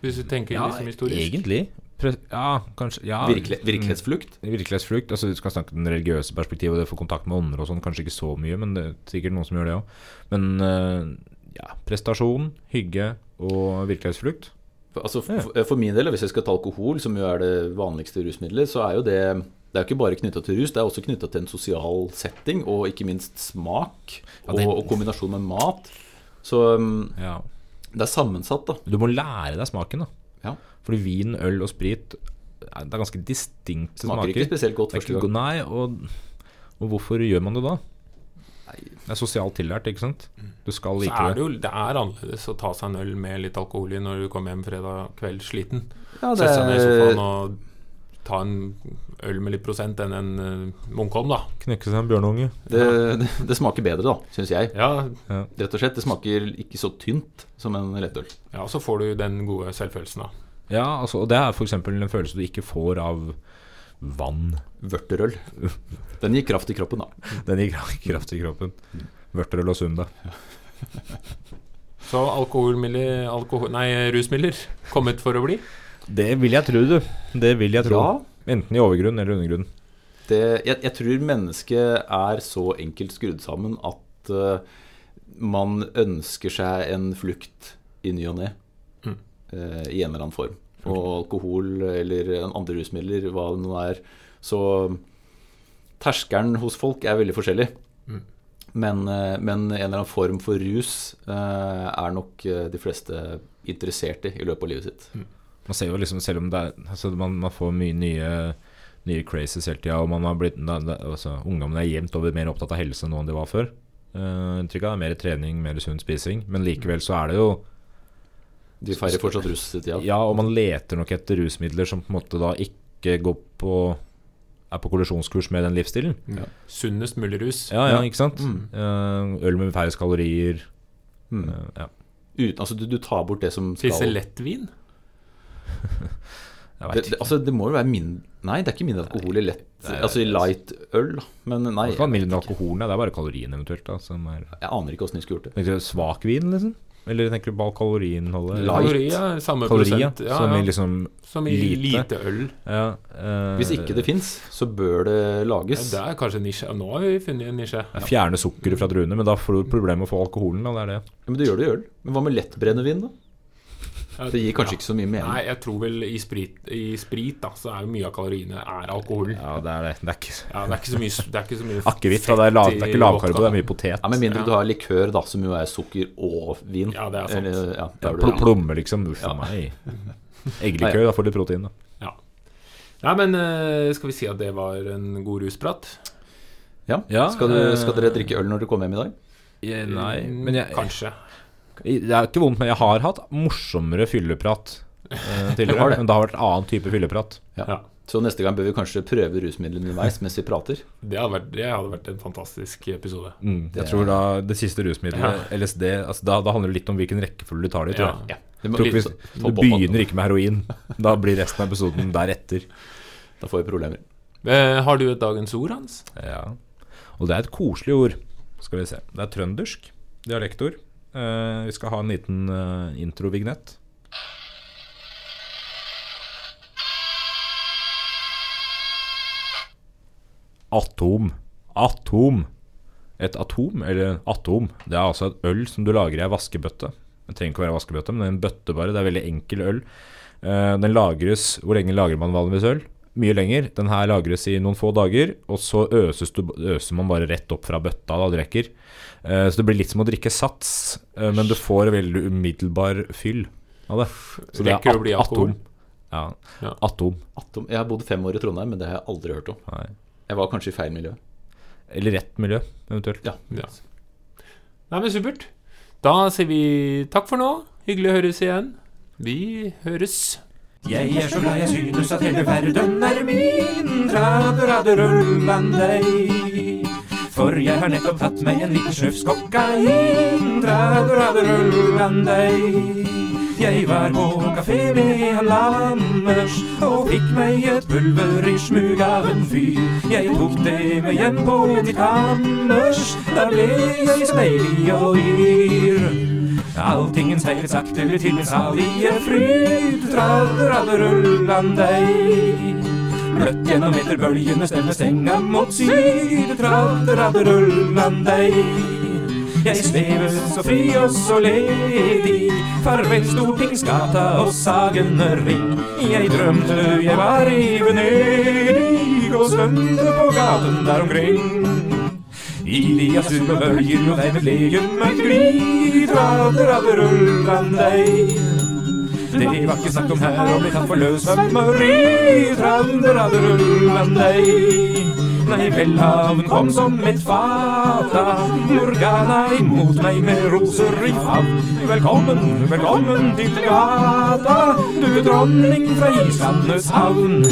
Hvis du tenker Ja, liksom historisk. egentlig. Ja, kanskje ja. Virkelig, virkelighetsflukt. Mm, Virkelighetsflukt. Altså, du skal snakke om det religiøse perspektivet og det å få kontakt med ånder og sånn. Kanskje ikke så mye, men det er sikkert noen som gjør det òg. Men eh, ja, prestasjon, hygge og virkelighetsflukt. Altså, for, for min del, hvis jeg skal ta alkohol, som jo er det vanligste rusmiddelet, så er jo det Det er jo ikke bare knytta til rus, det er også knytta til en sosial setting, og ikke minst smak. Ja, det- og, og kombinasjon med mat. Så um, Ja. det er sammensatt, da. Du må lære deg smaken, da. Ja. Fordi vin, øl og sprit eh, Det er ganske distinkte Smaker smaker. ikke spesielt godt første gang. nei, og, og hvorfor gjør man det da? Nei. Det er sosialt tillært, ikke sant? Du skal Så like er det jo det er annerledes å ta seg en øl med litt alkohol i når du kommer hjem fredag kveld sliten. Ja, det Sette seg ned i sofaen og ta en øl med litt prosent enn en uh, Munkholm, da. Knekke seg en bjørnunge. det, det, det smaker bedre, da, syns jeg. Ja, Rett og slett. Det smaker ikke så tynt som en lettøl. ja, og så får du den gode selvfølelsen, da. Ja, altså, og det er f.eks. en følelse du ikke får av vann. Vørterøl. Den gir kraft i kroppen, da. Den gir kraft i kroppen. Vørterøl og Sunda. Så alkoholmidler, alkohol, nei, rusmidler kommet for å bli? Det vil jeg tro, du. Det vil jeg tro. Ja, Enten i overgrunn eller undergrunn. det, jeg, jeg tror mennesket er så enkelt skrudd sammen at uh, man ønsker seg en flukt i ny og ne. Mm. Uh, I en eller annen form. Og alkohol eller andre rusmidler, hva det nå er. Så terskelen hos folk er veldig forskjellig. Mm. Men, uh, men en eller annen form for rus eh, er nok de fleste interessert i i løpet av livet sitt. Man ser jo liksom, selv om det er altså man, man får mye nye Nye crazes hele tida, og man har blitt altså, ungdommen er jevnt over mer opptatt av helse nå enn de var før. Uh, Inntrykk av mer trening, mer sunn spising. Men likevel så er det jo De feirer fortsatt russetida. Ja, og man leter nok etter rusmidler som på en måte da ikke går på er på kollisjonskurs med den livsstilen. Sunnest mulig rus. Ja, ja, Ja. ikke sant? Mm. Uh, øl med færrest kalorier. Mm. Uh, ja. Uten, altså du, du tar bort det som skal Spise lett lettvin? Jeg det, det, altså, det må jo være mindre Nei, det er ikke mindre alkohol i lett Nei, Altså i light øl. Men nei, Det vet mindre alkoholen, det er bare kaloriene eventuelt. Da, som er jeg aner ikke åssen de skulle gjort det. Tenker du svak vin, liksom? Eller tenker du bare kaloriinnholdet? Light. Kalorier, samme Kalorier, prosent. Ja, som i liksom Som i lite. lite øl. ja, eh, Hvis ikke det fins, så bør det Ja, lages. det er kanskje en nisje. Nå har vi funnet en nisje. ja, Fjerne sukkeret fra druene, men da får du problemer med å få alkoholen. Da, det er det. Ja, men du gjør det i øl. Men hva med lettbrennevin, da? Det gir kanskje ikke så mye mening. Nei, jeg tror vel i sprit, i sprit da, så er jo mye av kaloriene er alkohol. Ja, Ja, det er det. Det er ikke det er ikke så mye, det er mye akevitt. Det er, lav, det er ikke lavkarbo, det er mye potet. Ja, Med mindre du har likør, da, som jo er sukker og vin. Ja, det er sant. Eller, ja, er pl plomme, liksom. Uff a Ja. meg. Eggelikør, da får du protein, da. Ja. Nei, men eh, skal vi si at det var en god rusprat? Ja. Ja, skal, du, eh, skal dere drikke øl når dere kommer hjem i dag? Nei, men jeg, Kanskje. Det er ikke vondt, men jeg har hatt morsommere fylleprat eh, tidligere. Men det har vært annen type fylleprat. Ja. Så neste gang bør vi kanskje prøve rusmidler underveis mens vi prater. Det hadde vært, det hadde vært en fantastisk episode. Mm, Det- jeg tror da det siste rusmiddelet, Ja. LSD, altså da, da handler det litt om hvilken rekkefølge du tar det i. tror jeg. Ja. Det må tror vi, du begynner ikke med heroin. Da blir resten av episoden deretter. Da får vi problemer. Eh, har du et dagens ord, Hans? Ja. Og det er et koselig ord. Skal vi se. Det er trøndersk dialektord. Eh, vi skal ha en liten uh, introvignett. Atom. Atom. Et atom, eller atom, det er altså et øl som du lager i ei vaskebøtte. Det trenger ikke å være vaskebøtte, men det er en bøtte bare. Det er veldig enkel øl. Uh, den lagres Hvor lenge lagrer man vanligvis øl? Mye lenger. Den her lagres i noen få dager, og så øses du, øser man bare rett opp fra bøtta da du rekker. Eh, så det blir litt som å drikke sats, eh, men du får veldig umiddelbar fyll av det. Så det er at- atom. Ja. Ja. Atom. Atom. Jeg har bodd fem år i Trondheim, men det har jeg aldri hørt om. Nei. Jeg var kanskje i feil miljø. Eller rett miljø, eventuelt. Ja. Ja. Nei, men supert. Da sier vi takk for nå. Hyggelig å høres igjen. Vi høres. Jeg er så glad jeg synes at hele verden er min Traderadderullande For jeg har nettopp tatt meg en liten snufs kokain Traderadderullande Jeg var på kafé med en lammers Og fikk meg et pulver i smug av en fyr. Jeg tok det med hjem på mitt kammers Da ble jeg så deilig og yr Alltingen seiler sakte til min salige fryd. Deg Bløtt gjennom etterbølgene stemmer stenga mot syd. Deg Jeg svever så fri og så ledig. Farvel Stortingsgata og Sagene ring. Jeg drømte jeg var i Venedig Og svømte på gaten der omkring i de azure bølger og deg med legemet gli deg. Det var ikke snakk om her å bli tatt for løssvømmeri deg. Nei, velhaven kom som et fata Morgana imot meg med roser i favn Velkommen, velkommen til gata Du dronning fra Islandes havn